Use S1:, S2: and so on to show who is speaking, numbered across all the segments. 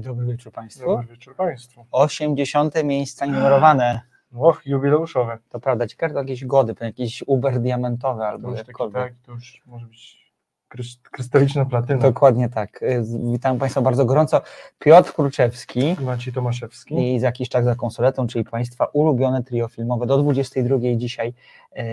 S1: Dobry wieczór Państwu.
S2: Dobry wieczór Państwu.
S1: 80. miejsca numerowane.
S2: Och, jubileuszowe.
S1: To prawda, ciekawe to jakieś gody, jakieś Uber diamentowe
S2: To
S1: albo jakkolwiek.
S2: tak, to już może być krys- krystaliczna platyna.
S1: Dokładnie tak. Y, Witam Państwa bardzo gorąco. Piotr Kruczewski
S2: Maciej Tomaszewski.
S1: i za jakiś czas za konsoletą, czyli Państwa ulubione trio filmowe. Do 22 dzisiaj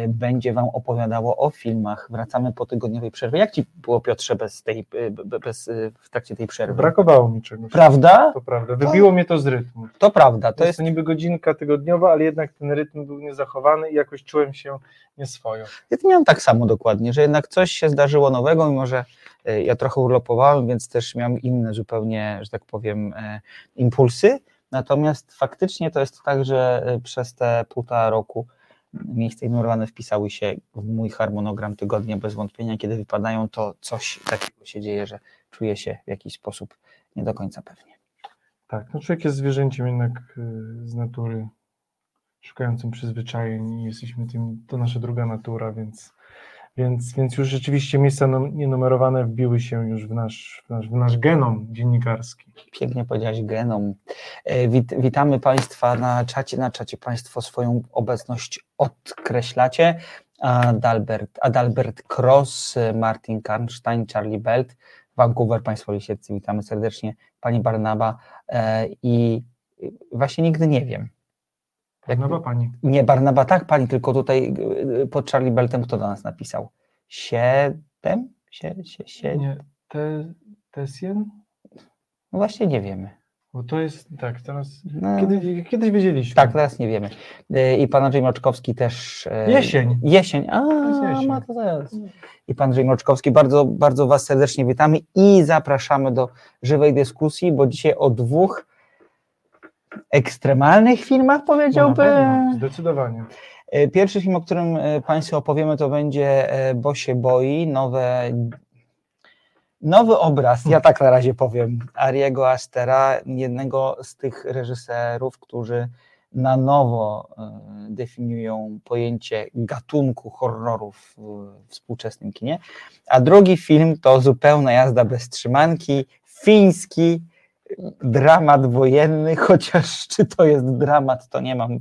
S1: będzie Wam opowiadało o filmach. Wracamy po tygodniowej przerwie. Jak Ci było Piotrze bez tej, b- bez, y, w trakcie tej przerwy?
S2: Brakowało mi czegoś.
S1: Prawda?
S2: To prawda. Wybiło mnie to z rytmu.
S1: To prawda. To
S2: To
S1: jest
S2: jest niby godzinka tygodniowa, ale jednak ten rytm był niezachowany i jakoś czułem się nieswojo.
S1: Ja to miałem tak samo dokładnie, że jednak coś się zdarzyło nowego, mimo że e, ja trochę urlopowałem, więc też miałem inne zupełnie, że tak powiem, e, impulsy. Natomiast faktycznie to jest tak, że e, przez te półtora roku miejsca ignorowane wpisały się w mój harmonogram tygodnia bez wątpienia. Kiedy wypadają, to coś takiego się dzieje, że czuję się w jakiś sposób nie do końca pewnie.
S2: Tak, no człowiek jest zwierzęciem jednak y, z natury, szukającym przyzwyczajeń i jesteśmy tym, to nasza druga natura, więc, więc, więc już rzeczywiście miejsca num- nienumerowane wbiły się już w nasz, w nasz, w nasz genom dziennikarski.
S1: Pięknie powiedziałeś genom. E, Wit, witamy Państwa na czacie. Na czacie Państwo swoją obecność odkreślacie. Adalbert, Adalbert Cross, Martin Karnstein, Charlie Belt, Vancouver, Państwo Lisieccy, witamy serdecznie. Pani Barnaba e, i właśnie nigdy nie wiem. Jak-
S2: Nowa pani.
S1: Nie, Barnaba tak, Pani, tylko tutaj e, pod Charlie Beltem kto do nas napisał? Siedem? Sie, sie, sie...
S2: Nie, te, Tesjen?
S1: No właśnie nie wiemy.
S2: Bo to jest, tak, teraz,
S1: No.
S2: kiedy, kiedyś wiedzieliśmy.
S1: Tak, teraz nie wiemy. E, I pan Andrzej Mroczkowski też.
S2: Jesień.
S1: Jesień. A,
S2: jest jesień.
S1: ma to zaraz. I pan Andrzej Mroczkowski, bardzo, bardzo Was serdecznie witamy i zapraszamy do żywej dyskusji, bo dzisiaj o dwóch ekstremalnych filmach
S2: No,
S1: powiedziałbym.
S2: pewno, zdecydowanie.
S1: E, Pierwszy film, o którym e, Państwu opowiemy, to będzie e, Bo się boi, nowe, nowy obraz, ja tak na razie powiem, Ariego Astera, jednego z tych reżyserów, którzy na nowo definiują pojęcie gatunku horrorów w współczesnym kinie. A drugi film to zupełna jazda bez trzymanki, fiński dramat wojenny, chociaż czy to jest dramat, to nie mam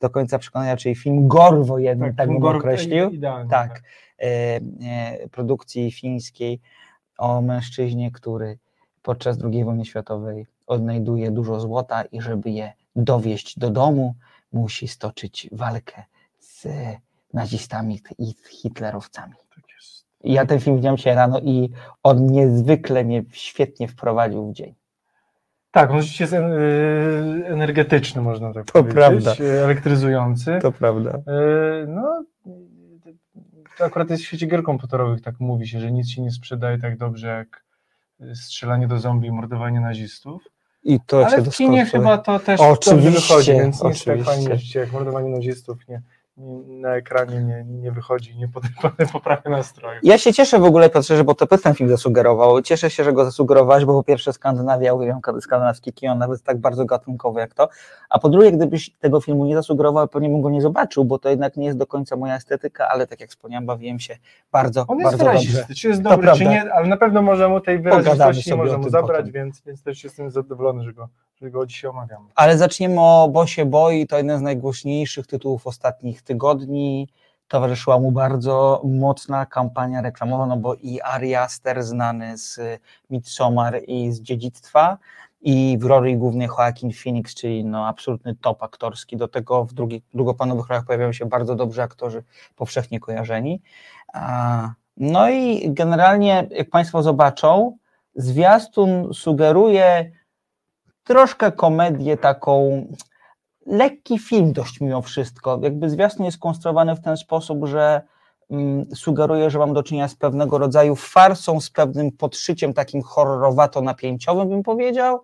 S1: do końca przekonania, czyli film gore wojenny, tak, bym
S2: Gor-
S1: określił.
S2: Idealnie,
S1: Tak, e, e, produkcji fińskiej o mężczyźnie, który podczas II wojny światowej odnajduje dużo złota i żeby je dowieść do domu, musi stoczyć walkę z nazistami i z hitlerowcami.
S2: Tak
S1: Ja ten film widziałem się rano i on niezwykle mnie świetnie wprowadził w dzień.
S2: Tak, on rzeczywiście jest y, energetyczny, można tak
S1: To
S2: powiedzieć.
S1: prawda.
S2: y, Elektryzujący.
S1: To prawda.
S2: Y, No, to akurat jest w świecie gier komputerowych, tak mówi się, że nic się nie sprzedaje tak dobrze jak strzelanie do zombie i mordowanie nazistów.
S1: I to
S2: Ale
S1: się
S2: w kinie chyba to też
S1: Oczywiście,
S2: dobrze wychodzi, więc nie jest tak fajnie, jak mordowanie nazistów nie, na ekranie nie, nie wychodzi, nie poprawia nastroju.
S1: Ja się cieszę w ogóle, Piotrze, że bo to ten film zasugerował. Cieszę się, że go zasugerowałeś, bo po pierwsze Skandynawia, uwielbiam skandynawski kino, nawet tak bardzo gatunkowy jak to, a po drugie, gdybyś tego filmu nie zasugerował, pewnie bym go nie zobaczył, bo to jednak nie jest do końca moja estetyka, ale tak jak wspomniałem, bawiłem się bardzo,
S2: On jest
S1: bardzo dobrze.
S2: czy jest
S1: To
S2: dobry, czy
S1: prawda.
S2: nie, ale na pewno może mu tej wyrazistości nie
S1: sobie o
S2: może mu
S1: tym
S2: zabrać, więc, więc też jestem zadowolony, że go, że go dzisiaj omawiamy.
S1: Ale zaczniemy o Bo się boi, to jeden z najgłośniejszych tytułów ostatnich tygodni. Towarzyszyła mu bardzo mocna kampania reklamowa, no bo i Ari Aster znany z Midsommar i z Dziedzictwa i w roli głównej Joaquin Phoenix, czyli no absolutny top aktorski. Do tego w drugi, rolach pojawiają się bardzo dobrzy aktorzy, powszechnie kojarzeni. No i generalnie, jak Państwo zobaczą, zwiastun sugeruje troszkę komedię taką, lekki film dość mimo wszystko. Jakby zwiastun jest skonstruowany w ten sposób, że mm, sugeruje, że mam do czynienia z pewnego rodzaju farsą, z pewnym podszyciem takim horrorowato-napięciowym bym powiedział,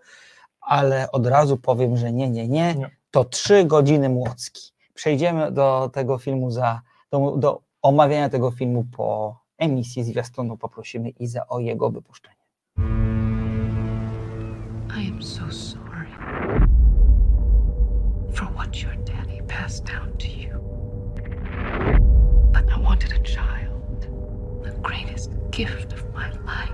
S1: ale od razu powiem, że nie, nie, nie,
S2: Nie.
S1: to trzy godziny młocki. Przejdziemy do tego filmu za, do, do omawiania tego filmu po emisji zwiastunu. Poprosimy Izę o jego wypuszczenie.
S3: I am so sorry for what your daddy passed down to you. But I wanted a child, the greatest gift of my life.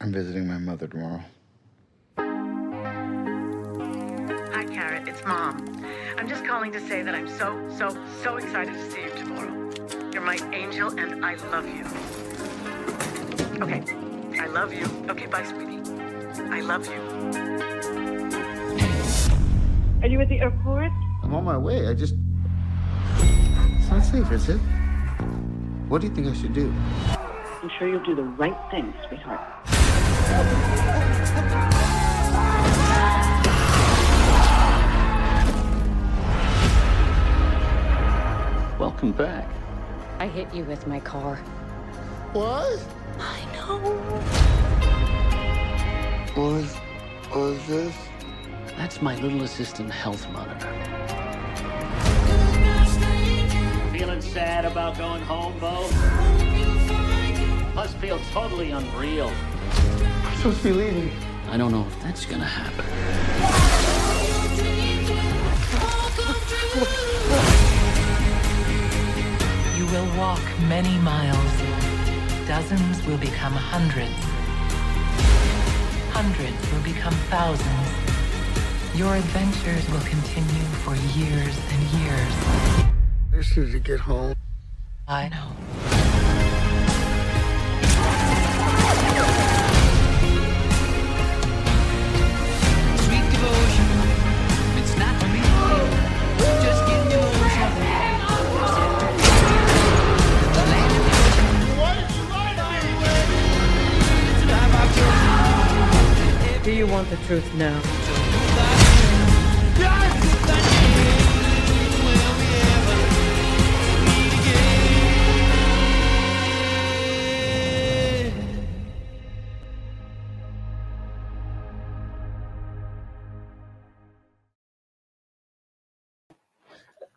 S4: I'm visiting my mother tomorrow.
S3: Hi, Carrot. It's Mom. I'm just calling to say that I'm so, so, so excited to see you tomorrow. You're my angel, and I love you. Okay. I love you. Okay, bye, sweetie. I love you.
S5: Are you at the airport?
S4: I'm on my way. I just. It's not safe, is it? What do you think I should do?
S5: I'm sure you'll do the right thing, sweetheart.
S6: Welcome back.
S7: I hit you with my car.
S4: What?
S7: I know.
S4: What was, was this?
S6: That's my little assistant health monitor. Feeling sad about going home, Bo? Must feel totally unreal.
S4: I'm supposed to be leaving.
S6: I don't know if that's gonna happen.
S8: You will walk many miles. Dozens will become hundreds. Hundreds will become thousands. Your adventures will continue for years and years.
S4: I just need to get home.
S8: I know.
S5: Do you want the truth now?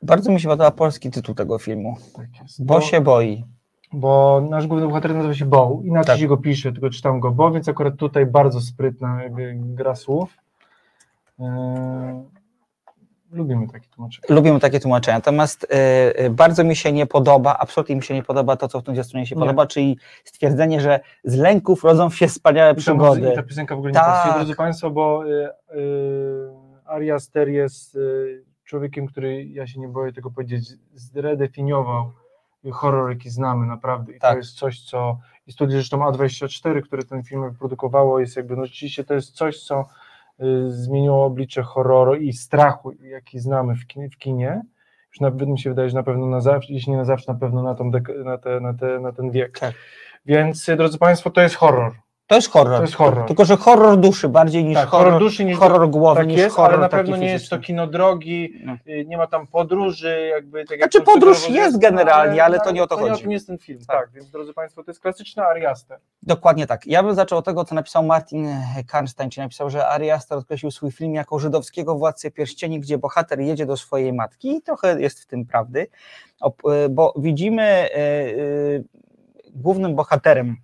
S1: Bardzo mi się podoba polski tytuł tego filmu.
S2: Tak jest.
S1: Bo się boi.
S2: Bo nasz główny bohater nazywa się Bo, inaczej
S1: Tak.
S2: się go pisze, tylko czytam go Bo, więc akurat tutaj bardzo sprytna gra słów. Eee, lubimy takie tłumaczenie.
S1: Lubimy takie tłumaczenia. Natomiast e, e, bardzo mi się nie podoba, absolutnie mi się nie podoba to, co w tym zwiastunie się
S2: Nie.
S1: podoba, czyli stwierdzenie, że z lęków rodzą się wspaniałe przygody.
S2: I ta piosenka w ogóle
S1: Tak.
S2: nie pasuje, drodzy Państwo, bo y, y, Ari Aster jest człowiekiem, który, ja się nie boję tego powiedzieć, zredefiniował horror, jaki znamy naprawdę. I
S1: Tak.
S2: to jest coś, co i studio zresztą A24, które ten film wyprodukowało, jest jakby, no rzeczywiście to jest coś, co y, zmieniło oblicze horroru i strachu, jaki znamy w kinie. W kinie. Już nawet mi się wydaje, że na pewno na zawsze, jeśli nie na zawsze, na pewno na, tą dek- na, te, na, te, na ten wiek.
S1: Tak.
S2: Więc, y, drodzy Państwo, to jest horror.
S1: To jest horror.
S2: To jest horror.
S1: Tylko, że horror duszy bardziej niż
S2: Tak,
S1: horror,
S2: horror duszy niż-
S1: horror głowy,
S2: Tak
S1: niż
S2: jest,
S1: horror
S2: ale na pewno nie jest to
S1: fizyczny.
S2: kino drogi,
S1: No.
S2: y, nie ma tam podróży, jakby tak
S1: Znaczy,
S2: jak to
S1: podróż jest generalnie, ale to nie o to
S2: to nie o
S1: chodzi.
S2: tym jest ten film,
S1: Tak.
S2: tak. więc drodzy Państwo, to jest klasyczna Ari Aster.
S1: Dokładnie tak. Ja bym zaczął od tego, co napisał Martin Karnstein, czyli napisał, że Ari Aster odkreślił swój film jako żydowskiego władcę pierścieni, gdzie bohater jedzie do swojej matki i trochę jest w tym prawdy, y, bo widzimy y, głównym bohaterem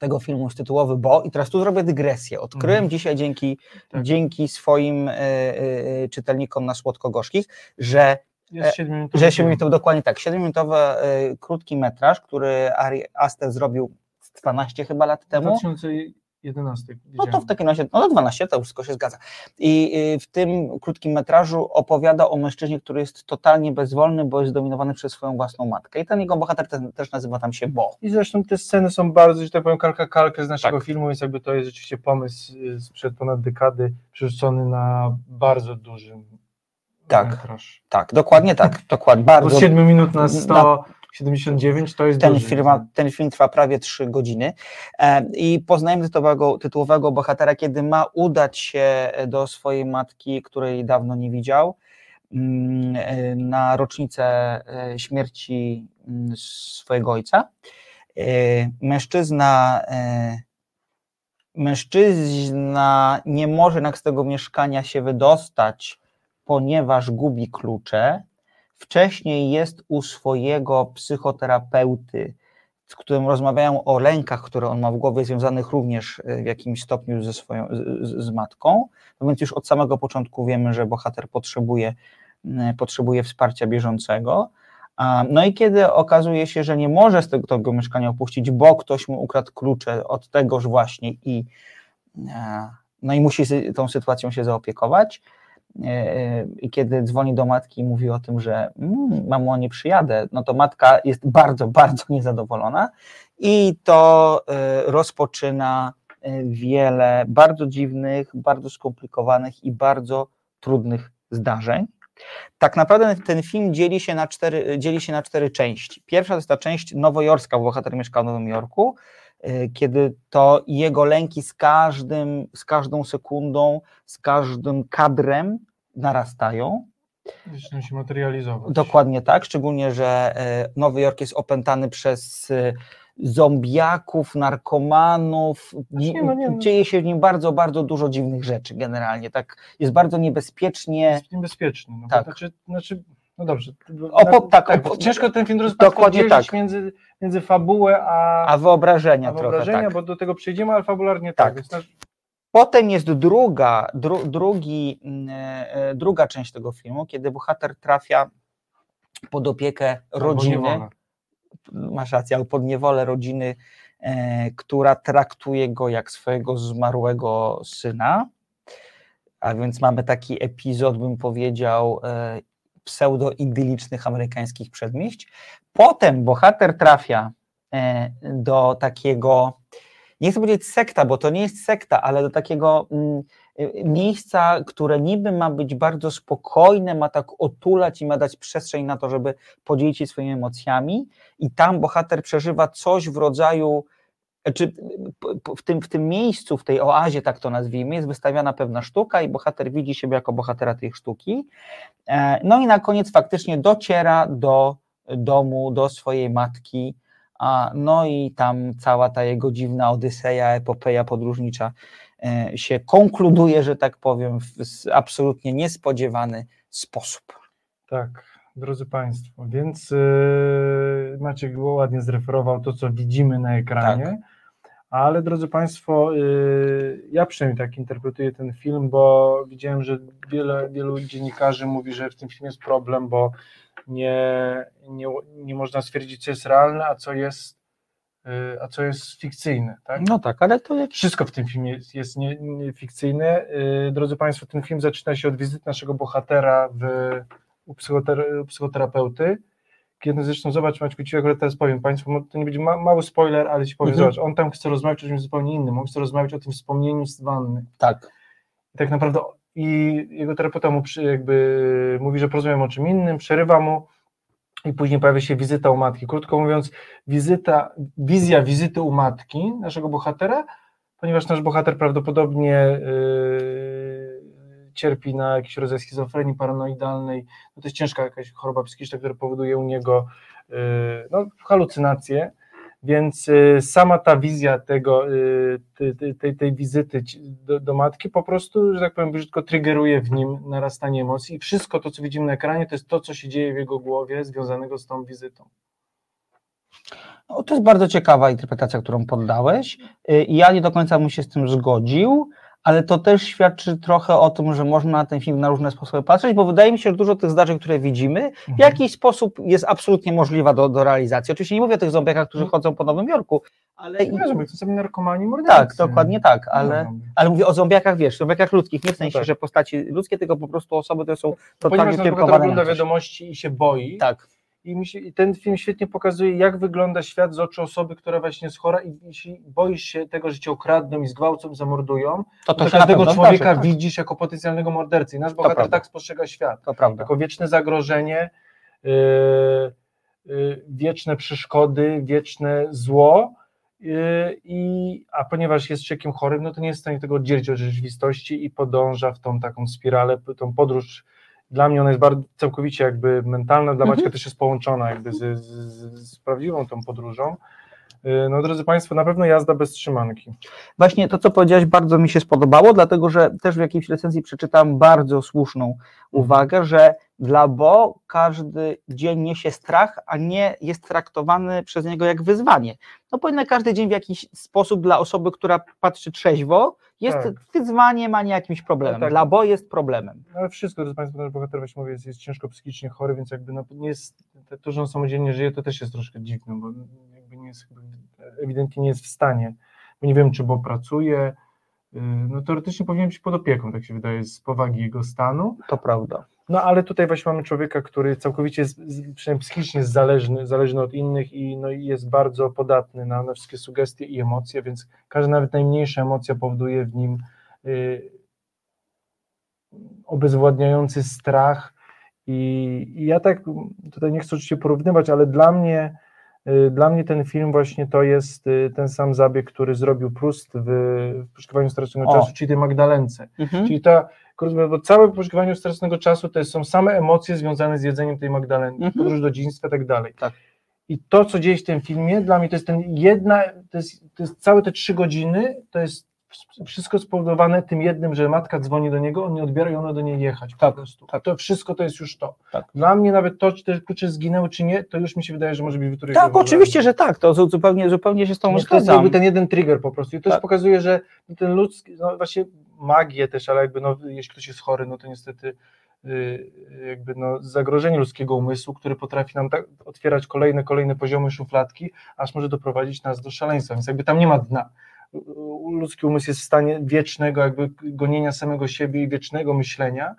S1: tego filmu jest tytułowy Bo i teraz tu zrobię dygresję. Odkryłem
S2: Mhm.
S1: dzisiaj dzięki,
S2: Tak.
S1: dzięki swoim y, y, czytelnikom na Słodko-Gorzkich, że
S2: Jest
S1: E,
S2: 7 minut.
S1: że 7 minut, dokładnie tak, 7-minutowy y, krótki metraż, który Ari Aster zrobił z 12 chyba lat temu.
S2: 2011.
S1: No to w takim razie, no to 12, to wszystko się zgadza. I y, w tym krótkim metrażu opowiada o mężczyźnie, który jest totalnie bezwolny, bo jest dominowany przez swoją własną matkę. I ten jego bohater ten, też nazywa tam się Bo.
S2: I zresztą te sceny są bardzo, że tak powiem, kalka kalkę z naszego
S1: Tak.
S2: filmu, więc jakby to jest rzeczywiście pomysł y, sprzed ponad dekady przerzucony na bardzo dużym
S1: Tak.
S2: metraż.
S1: Tak, dokładnie tak, dokładnie, bardzo.
S2: z 7 minut na 179 to jest
S1: Ten
S2: duży.
S1: film, ten film trwa prawie 3 godziny i poznajemy tytułowego, tytułowego bohatera, kiedy ma udać się do swojej matki, której dawno nie widział, mm, na rocznicę e, śmierci mm, swojego ojca. E, Mężczyzna, e, mężczyzna nie może jednak z tego mieszkania się wydostać, ponieważ gubi klucze. Wcześniej jest u swojego psychoterapeuty, z którym rozmawiają o lękach, które on ma w głowie, związanych również e, w jakimś stopniu ze swoją, z, z- matką. No więc już od samego początku wiemy, że bohater potrzebuje, potrzebuje wsparcia bieżącego. No i kiedy okazuje się, że nie może z tego, tego mieszkania opuścić, bo ktoś mu ukradł klucze od tegoż właśnie i, e, no i musi tą sytuacją się zaopiekować, i kiedy dzwoni do matki i mówi o tym, że mm, mamo, nie przyjadę, no to matka jest bardzo, bardzo niezadowolona i to e, rozpoczyna e, wiele bardzo dziwnych, bardzo skomplikowanych i bardzo trudnych zdarzeń. Tak naprawdę ten film dzieli się na cztery, dzieli się na cztery części. Pierwsza to jest ta część nowojorska, bo bohater mieszka w Nowym Jorku, kiedy to jego lęki z każdym, z każdą sekundą, z każdym kadrem narastają.
S2: Zaczynają się materializować.
S1: Dokładnie tak, szczególnie, że e, Nowy Jork jest opętany przez e, zombiaków, narkomanów.
S2: Znaczy nie, no nie, no.
S1: Dzieje się w nim bardzo, bardzo dużo dziwnych rzeczy generalnie. Tak, jest bardzo niebezpiecznie.
S2: Jest niebezpieczny. No,
S1: Tak.
S2: tak. Znaczy, znaczy, no dobrze.
S1: O, po- tak,
S2: bo
S1: o-
S2: ciężko ten film
S1: Dokładnie tak.
S2: między, między fabułę a,
S1: A wyobrażenia
S2: a
S1: trochę.
S2: wyobrażenia,
S1: tak.
S2: bo do tego przejdziemy, ale fabularnie tak.
S1: Tak.
S2: Nasz,
S1: Potem jest druga, dru, drugi, mm, e, druga część tego filmu, kiedy bohater trafia pod opiekę
S2: albo
S1: rodziny. masz rację, ale pod niewolę rodziny, e, która traktuje go jak swojego zmarłego syna. A więc mamy taki epizod, bym powiedział, e, pseudo-idylicznych amerykańskich przedmieść. Potem bohater trafia e, do takiego, nie chcę powiedzieć sekta, bo to nie jest sekta, ale do takiego mm, y, miejsca, które niby ma być bardzo spokojne, ma tak otulać i ma dać przestrzeń na to, żeby podzielić się swoimi emocjami i tam bohater przeżywa coś w rodzaju, czy p- w tym, w tym miejscu, w tej oazie, tak to nazwijmy, jest wystawiana pewna sztuka i bohater widzi siebie jako bohatera tej sztuki. E, No i na koniec faktycznie dociera do domu, do swojej matki, a no i tam cała ta jego dziwna odyseja, epopeja podróżnicza e, się konkluduje, że tak powiem, w absolutnie niespodziewany sposób.
S2: Tak, drodzy Państwo, więc yy, Maciek ładnie zreferował to, co widzimy na ekranie,
S1: Tak.
S2: Ale drodzy Państwo, yy, ja przynajmniej tak interpretuję ten film, bo widziałem, że wiele, wielu dziennikarzy mówi, że w tym filmie jest problem, bo nie, nie, nie można stwierdzić, co jest realne, a co jest, yy, a co jest fikcyjne. Tak?
S1: No tak, ale to jest
S2: Wszystko w tym filmie jest, jest nie, nie fikcyjne. Yy, Drodzy Państwo, ten film zaczyna się od wizyty naszego bohatera w, u, psychoter, u psychoterapeuty. Kiedy zresztą zobacz, Maćku, ci akurat teraz powiem Państwu, to nie będzie ma, mały spoiler, ale ci powiem,
S1: Mhm.
S2: zobacz, on tam chce rozmawiać o czymś zupełnie innym, on chce rozmawiać o tym wspomnieniu z wanny.
S1: tak.
S2: I tak naprawdę i jego terapeuta mu przy, jakby mówi, że porozmawiam o czym innym, przerywa mu i później pojawia się wizyta u matki. Krótko mówiąc, wizyta, wizja wizyty u matki naszego bohatera, ponieważ nasz bohater prawdopodobnie yy, cierpi na jakiś rodzaj schizofrenii paranoidalnej, no to jest ciężka jakaś choroba psychiczna, która powoduje u niego yy, no, halucynacje, więc y, sama ta wizja tego, y, tej, tej- tej, wizyty do, do matki po prostu, że tak powiem, brzydko triggeruje w nim narastanie emocji i wszystko to, co widzimy na ekranie, to jest to, co się dzieje w jego głowie związanego z tą wizytą.
S1: No, to jest bardzo ciekawa interpretacja, którą poddałeś. Y, Ja nie do końca bym się z tym zgodził, ale to też świadczy trochę o tym, że można na ten film na różne sposoby patrzeć, bo wydaje mi się, że dużo tych zdarzeń, które widzimy, w jakiś sposób jest absolutnie możliwa do, do realizacji. Oczywiście nie mówię o tych zombiakach, którzy chodzą po Nowym Jorku, ale i,
S2: Nie wiem, to sobie narkomani mordercy.
S1: tak, dokładnie tak, ale,
S2: No,
S1: ale mówię o zombiakach, wiesz, zombiakach ludzkich, nie w sensie,
S2: tak.
S1: że postaci ludzkie, tylko po prostu osoby, które są
S2: Ponieważ
S1: totalnie
S2: nasz bohater
S1: ukierunkowane
S2: ogląda
S1: na
S2: wiadomości i się boi,
S1: Tak,
S2: i, mi się, i ten film świetnie pokazuje, jak wygląda świat z oczu osoby, która właśnie jest chora i jeśli boisz się tego, że cię okradną i zgwałcą, zamordują,
S1: to,
S2: to,
S1: to się na
S2: każdego człowieka
S1: zdarzy, tak,
S2: widzisz jako potencjalnego mordercy. I nasz bohater
S1: prawda.
S2: tak postrzega świat.
S1: to prawda.
S2: Jako wieczne zagrożenie, yy, yy, wieczne przeszkody, wieczne zło. Yy, i, a ponieważ jest człowiekiem chorym, no to nie jest w stanie tego oddzielić od rzeczywistości i podąża w tą taką spiralę, tą podróż. Dla mnie ona jest bardzo całkowicie jakby mentalna, dla
S1: Mhm.
S2: Maćka też jest połączona jakby z, z, z, z prawdziwą tą podróżą. Y, No drodzy Państwo, na pewno jazda bez trzymanki.
S1: Właśnie to, co powiedziałeś, bardzo mi się spodobało, dlatego że też w jakiejś recenzji przeczytam bardzo słuszną uwagę, że dla Bo każdy dzień niesie strach, a nie jest traktowany przez niego jak wyzwanie. No powinien każdy dzień w jakiś sposób dla osoby, która patrzy trzeźwo, jest
S2: Tak.
S1: wyzwaniem, a nie jakimś problemem.
S2: No tak.
S1: Dla Bo jest problemem.
S2: No, Ale wszystko, drodzy Państwo, nasz bohater właśnie mówię, jest, jest ciężko psychicznie chory, więc jakby no, nie jest, to, że on samodzielnie żyje, to też jest troszkę dziwne, bo jest, ewidentnie nie jest w stanie. Bo nie wiem, czy bo pracuje, y, no teoretycznie powinien być pod opieką, tak się wydaje, z powagi jego stanu.
S1: To prawda.
S2: No ale tutaj właśnie mamy człowieka, który całkowicie, przynajmniej psychicznie jest zależny, zależny od innych i, no, jest bardzo podatny na, na wszystkie sugestie i emocje, więc każda nawet najmniejsza emocja powoduje w nim y, obezwładniający strach i, i ja tak tutaj nie chcę oczywiście porównywać, ale dla mnie dla mnie ten film właśnie to jest y, ten sam zabieg, który zrobił Proust w, w poszukiwaniu strasznego
S1: O.
S2: czasu, czyli tej Magdalence.
S1: Mhm.
S2: Czyli ta, bo całe poszukiwanie strasznego czasu to są same emocje związane z jedzeniem tej Magdalenki,
S1: Mhm.
S2: podróż do dzieciństwa i tak dalej.
S1: Tak.
S2: I to, co dzieje się w tym filmie, dla mnie to jest ten jedna, to jest, to jest całe te trzy godziny, to jest wszystko spowodowane tym jednym, że matka dzwoni do niego, on nie odbiera i ona do niej jechać po prostu. To wszystko to jest już to.
S1: Tak.
S2: Dla mnie nawet to, czy te klucze zginęły, czy nie, to już mi się wydaje, że może być wytrych
S1: Tak, oczywiście, że tak. To zu- zupełnie, zupełnie się z tą
S2: to
S1: zgadzam.
S2: jakby ten jeden trigger po prostu. I to
S1: Tak.
S2: pokazuje, że ten ludzki, no właśnie magię też, ale jakby no, jeśli ktoś jest chory, no to niestety y, jakby no, zagrożenie ludzkiego umysłu, który potrafi nam tak otwierać kolejne, kolejne poziomy szufladki, aż może doprowadzić nas do szaleństwa, więc jakby tam nie ma dna. Ludzki umysł jest w stanie wiecznego jakby gonienia samego siebie i wiecznego myślenia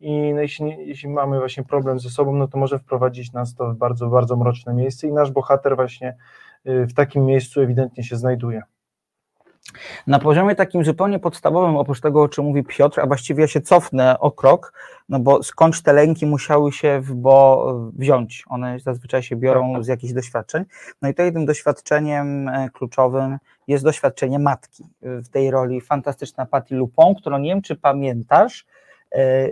S2: i no, jeśli, jeśli mamy właśnie problem ze sobą, no to może wprowadzić nas to w bardzo, bardzo mroczne miejsce i nasz bohater właśnie y, w takim miejscu ewidentnie się znajduje.
S1: Na poziomie takim zupełnie podstawowym, oprócz tego, o czym mówi Piotr, a właściwie ja się cofnę o krok, no bo skądś te lęki musiały się w bo wziąć. One zazwyczaj się biorą z jakichś doświadczeń. No i tutaj tym doświadczeniem e, kluczowym jest doświadczenie matki. W tej roli fantastyczna Patti Lupon, którą nie wiem, czy pamiętasz, e, e,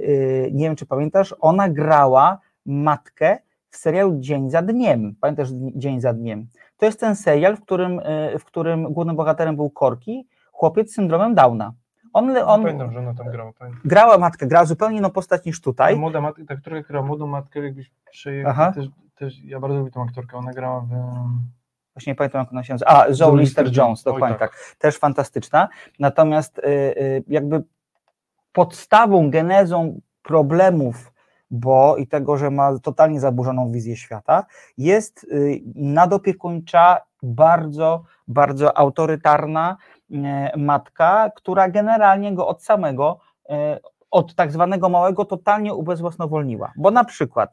S1: nie wiem, czy pamiętasz, ona grała matkę w serialu Dzień za dniem. Pamiętasz Dzień za dniem? To jest ten serial, w którym, e, w którym głównym bohaterem był Korki, chłopiec z syndromem Downa. On,
S2: On,
S1: on
S2: pamiętam, że ona tam grała. Pamiętam.
S1: grała matkę, grała zupełnie inną postać niż tutaj.
S2: Młoda matka, ta, która grała młodą matkę, jakbyś przejechał, też, też, ja bardzo lubię tą aktorkę, ona grała w...
S1: Właśnie nie pamiętam, jak ona się nazywa. A, Zoe
S2: Zoe
S1: Lister
S2: Lister-Jones,
S1: Jones,
S2: oj,
S1: dokładnie
S2: tak.
S1: tak. Też fantastyczna. Natomiast y, y, jakby podstawą, genezą problemów, bo i tego, że ma totalnie zaburzoną wizję świata, jest y, nadopiekuńcza, bardzo, bardzo autorytarna y, matka, która generalnie go od samego, y, od tak zwanego małego totalnie ubezwłasnowolniła. Bo na przykład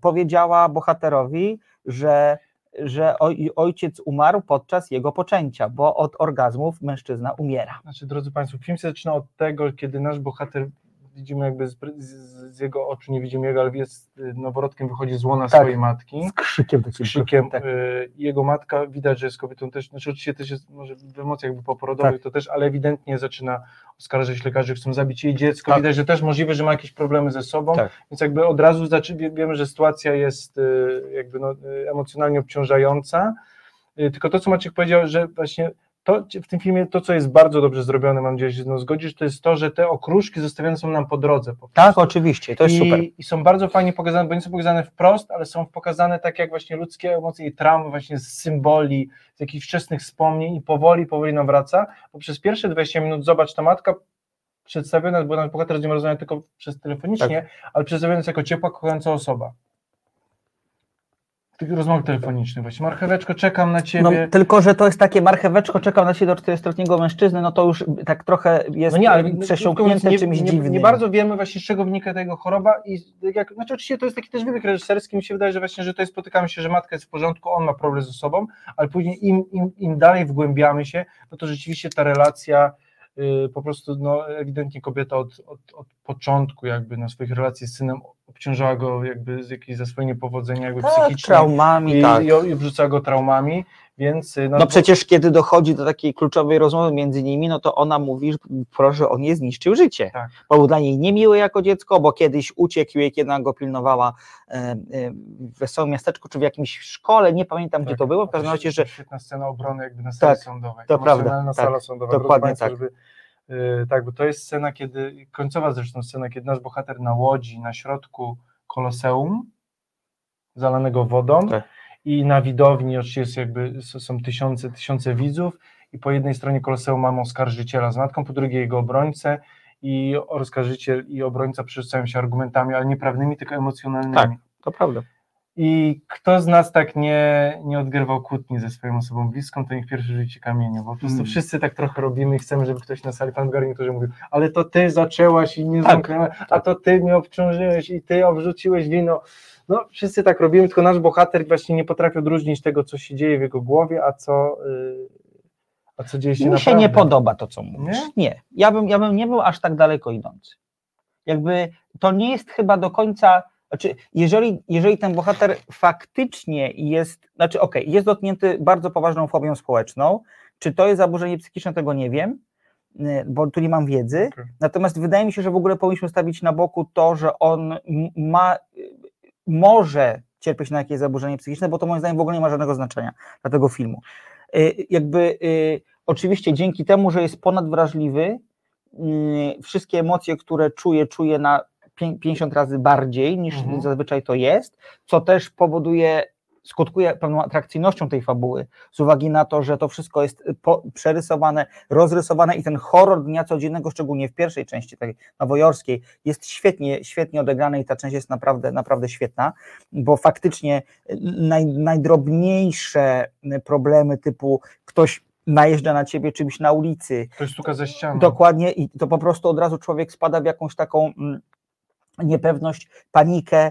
S1: powiedziała bohaterowi, że że oj, ojciec umarł podczas jego poczęcia, bo od orgazmów mężczyzna umiera.
S2: Znaczy, drodzy Państwo, film się zaczyna od tego, kiedy nasz bohater, widzimy jakby z, z, z jego oczu, nie widzimy jego, ale jest y, noworodkiem, wychodzi z łona
S1: Tak.
S2: swojej matki.
S1: Z krzykiem do
S2: z krzykiem.
S1: Tak.
S2: y, Jego matka widać, że jest kobietą też, znaczy oczywiście też jest może w emocjach poporodowych,
S1: Tak.
S2: to też, ale ewidentnie zaczyna oskarżać lekarzy, chcą zabić jej dziecko.
S1: Tak.
S2: Widać, że też możliwe, że ma jakieś problemy ze sobą,
S1: Tak.
S2: więc jakby od razu zaczy, wie- wiemy, że sytuacja jest y, jakby no, y, emocjonalnie obciążająca. Tylko to, co Maciek powiedział, że właśnie to, w tym filmie to, co jest bardzo dobrze zrobione, mam nadzieję, że się no, zgodzisz, to jest to, że te okruszki zostawiane są nam po drodze. Po
S1: Tak, oczywiście, to jest
S2: I,
S1: super.
S2: I są bardzo fajnie pokazane, bo nie są pokazane wprost, ale są pokazane tak jak właśnie ludzkie emocje i traumy właśnie z symboli, z jakichś wczesnych wspomnień i powoli, powoli nam wraca, bo przez pierwsze 20 minut zobacz, ta matka przedstawiona, bo nasz bohater z nią rozmawia tylko przez telefonicznie,
S1: Tak.
S2: ale przedstawiona jest jako ciepła, kochająca osoba. Rozmowach telefonicznych właśnie, marcheweczko, czekam na
S1: No,
S2: ciebie.
S1: tylko, że to jest takie marcheweczko, czekam na ciebie do 40-letniego mężczyzny, no to już tak trochę jest
S2: No nie, ale
S1: przesiąknięte
S2: nie,
S1: czymś
S2: nie,
S1: dziwnym.
S2: nie bardzo wiemy właśnie z czego wynika ta jego choroba i jak, znaczy oczywiście to jest taki też wybieg reżyserski, mi się wydaje, że właśnie, że to jest, spotykamy się, że matka jest w porządku, on ma problem ze sobą, ale później im, im, im dalej wgłębiamy się, no to rzeczywiście ta relacja po prostu no ewidentnie kobieta od, od, od początku jakby na swoich relacji z synem obciążała go jakby z jakieś za swoje niepowodzenia jakby
S1: Tak,
S2: psychiczne
S1: traumami,
S2: i,
S1: tak.
S2: i, i obrzucała go traumami, więc y,
S1: No przecież kiedy dochodzi do takiej kluczowej rozmowy między nimi, no to ona mówi, że proszę, on jej zniszczył życie.
S2: Tak.
S1: Bo był dla niej niemiły jako dziecko, bo kiedyś uciekł jej, kiedy ona go pilnowała e, e, w wesołym miasteczku, czy w jakimś szkole, nie pamiętam gdzie
S2: Tak,
S1: to było, w każdym razie, że
S2: świetna scena obrony jakby na sali
S1: Tak,
S2: sądowej.
S1: to prawda, tak,
S2: sala sądowa.
S1: dokładnie
S2: państwo,
S1: tak.
S2: Żeby, y, tak, bo to jest scena, kiedy, końcowa zresztą scena, kiedy nasz bohater na łodzi na środku koloseum, zalanego wodą
S1: Tak.
S2: I na widowni oczywiście jest jakby, są tysiące, tysiące widzów i po jednej stronie koloseum mamy oskarżyciela z matką, po drugiej jego obrońcę i oskarżyciel i obrońca przerzucają się argumentami, ale nie prawnymi, tylko emocjonalnymi.
S1: Tak. to prawda.
S2: I kto z nas tak nie, nie odgrywał kłótni ze swoją osobą bliską, to niech pierwszy rzuci kamieniem, bo po prostu
S1: Mm.
S2: wszyscy tak trochę robimy i chcemy, żeby ktoś na sali, pan garniturze mówił, ale to ty zaczęłaś i nie
S1: Tak,
S2: zamknęłaś, a to ty mnie obciążyłeś i ty obrzuciłeś wino. No wszyscy tak robimy, tylko nasz bohater właśnie nie potrafi odróżnić tego, co się dzieje w jego głowie, a co, yy, a co dzieje się
S1: Mi się
S2: naprawdę.
S1: nie podoba to, co mówisz.
S2: Nie?
S1: Nie. Ja, bym, ja bym nie był aż tak daleko idący. Jakby to nie jest chyba do końca. Znaczy, jeżeli, jeżeli ten bohater faktycznie jest, znaczy okej, jest dotknięty bardzo poważną fobią społeczną, czy to jest zaburzenie psychiczne, tego nie wiem, y, bo tu nie mam wiedzy.
S2: Okej.
S1: Natomiast wydaje mi się, że w ogóle powinniśmy stawić na boku to, że on ma, może cierpieć na jakieś zaburzenie psychiczne, bo to moim zdaniem w ogóle nie ma żadnego znaczenia dla tego filmu. Y, Jakby y, oczywiście dzięki temu, że jest ponadwrażliwy, y, wszystkie emocje, które czuje, czuje na pię- 50 razy bardziej niż
S2: Mhm.
S1: zazwyczaj to jest, co też powoduje, skutkuje pewną atrakcyjnością tej fabuły, z uwagi na to, że to wszystko jest po, przerysowane, rozrysowane i ten horror dnia codziennego, szczególnie w pierwszej części, tej nowojorskiej, jest świetnie, świetnie odegrany i ta część jest naprawdę, naprawdę świetna, bo faktycznie naj, najdrobniejsze problemy typu ktoś najeżdża na ciebie czymś na ulicy,
S2: Ktoś stuka ze ścianą.
S1: Dokładnie i to po prostu od razu człowiek spada w jakąś taką mm, niepewność, panikę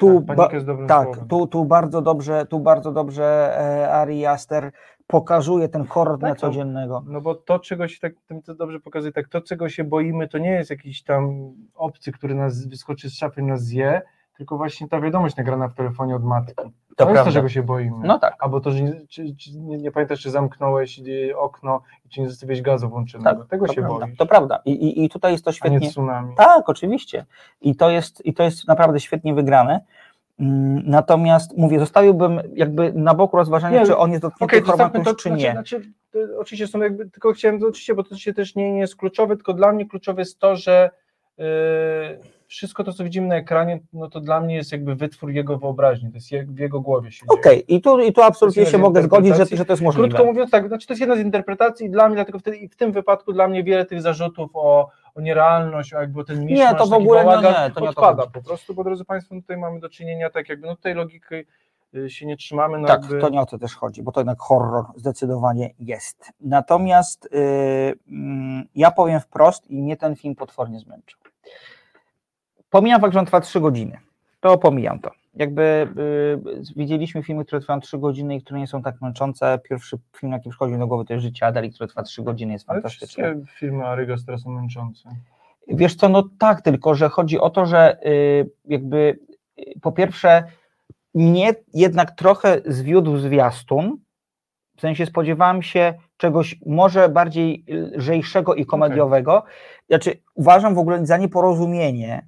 S1: tu,
S2: Tak,
S1: ba- tak, tu, tu bardzo dobrze, tu bardzo dobrze e, Ari Aster pokazuje ten horror dnia
S2: Tak, to-
S1: codziennego.
S2: No bo to, czego się tak, tym to dobrze pokazuje, tak to, czego się boimy, to nie jest jakiś tam obcy, który nas wyskoczy z szafy i nas zje, tylko właśnie ta wiadomość nagrana w telefonie od matki. To, jest to,
S1: prawda.
S2: czego się boimy.
S1: No tak.
S2: Albo to, że nie, czy, czy, nie, nie pamiętasz, czy zamknąłeś y, okno i czy nie zostawiłeś gazu włączonego.
S1: Tak,
S2: Tego
S1: to
S2: się
S1: prawda,
S2: boisz,
S1: To prawda. I, i, I tutaj jest to
S2: a
S1: świetnie.
S2: nie tsunami.
S1: Tak, oczywiście. I to jest, i to jest naprawdę świetnie wygrane. Mm, Natomiast mówię, zostawiłbym jakby na boku rozważania,
S2: Nie,
S1: czy on jest dotknięty okay,
S2: to,
S1: czy
S2: znaczy,
S1: nie.
S2: Znaczy, to, oczywiście są jakby, tylko chciałem, to oczywiście, bo to się też nie, nie jest kluczowe, tylko dla mnie kluczowe jest to, że yy, wszystko to, co widzimy na ekranie, no to dla mnie jest jakby wytwór jego wyobraźni, to jest je, w jego głowie się.
S1: Okej, i, tu, i tu absolutnie się mogę zgodzić, że, że to jest możliwe.
S2: Krótko mówiąc tak, znaczy to jest jedna z interpretacji i dla mnie, dlatego wtedy, i w tym wypadku dla mnie wiele tych zarzutów o, o nierealność, o jakby ten miszmasz,
S1: to w ogóle no
S2: bałagan
S1: nie, to nie to
S2: odpada
S1: chodzi.
S2: po prostu, bo drodzy Państwo, tutaj mamy do czynienia tak jakby, no tej logiki y, się nie trzymamy, no
S1: tak,
S2: jakby...
S1: to nie o to też chodzi, bo to jednak horror zdecydowanie jest. Natomiast yy, ja powiem wprost i mnie ten film potwornie zmęczył. Pomijam fakt, że on trwa 3 godziny. To pomijam to. Jakby yy, widzieliśmy filmy, które trwają 3 godziny i które nie są tak męczące. Pierwszy film, jaki przychodzi do głowy, to jest Życie Adeli, które trwa 3 godziny, jest
S2: Ale
S1: fantastyczne.
S2: wszystkie filmy Arygas teraz są męczące.
S1: Wiesz co, no tak, tylko że chodzi o to, że y, jakby y, po pierwsze mnie jednak trochę zwiódł zwiastun, w sensie spodziewałem się czegoś może bardziej lżejszego i komediowego. Znaczy uważam w ogóle za nieporozumienie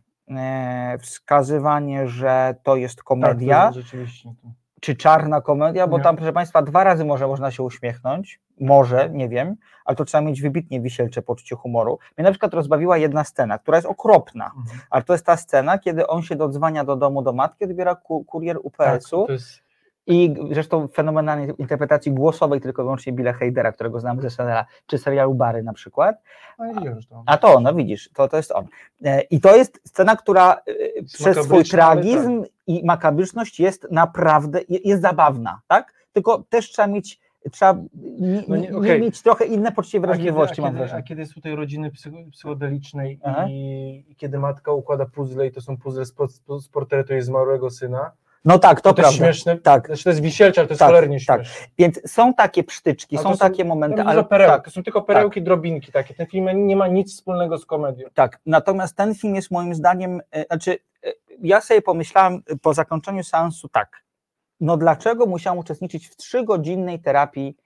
S1: wskazywanie, że to jest komedia
S2: Tak, rzeczywiście.
S1: Czy czarna komedia, bo
S2: Nie.
S1: tam, proszę Państwa, dwa razy może można się uśmiechnąć, może, nie wiem, ale to trzeba mieć wybitnie wisielcze poczucie humoru. Mnie na przykład rozbawiła jedna scena, która jest okropna,
S2: Mhm.
S1: ale to jest ta scena, kiedy on się dodzwania do domu do matki, odbiera ku, kurier UPS-u
S2: Tak, jest,
S1: i zresztą fenomenalnej interpretacji głosowej tylko i wyłącznie Billa Heidera, którego znamy ze seriala, czy serialu Bary na przykład.
S2: no.
S1: A to no widzisz, to, to jest on. E, I to jest scena, która e, przez swój
S2: ale
S1: tragizm i makabryczność jest naprawdę, je- jest zabawna, tak? Tylko też trzeba mieć, trzeba
S2: No nie, okej.
S1: mieć trochę inne poczucie
S2: A kiedy, a,
S1: wrażliwości, mam wrażenie.
S2: a kiedy jest u tej rodziny psycho, psychodelicznej i, i kiedy matka układa puzzle i to są puzzle z, z portretu jej zmarłego syna,
S1: No tak, to,
S2: To, to jest
S1: prawda.
S2: śmieszne.
S1: Tak.
S2: Znaczy to jest wisielcze, ale to jest
S1: Tak,
S2: cholernie
S1: tak. Więc są takie psztyczki, są
S2: to
S1: takie momenty, ale
S2: perełki,
S1: tak,
S2: to są tylko perełki, drobinki takie. Ten film nie ma nic wspólnego z komedią.
S1: tak. Natomiast ten film jest moim zdaniem, e, znaczy e, ja sobie pomyślałem po zakończeniu seansu tak, no dlaczego musiałem uczestniczyć w trzygodzinnej terapii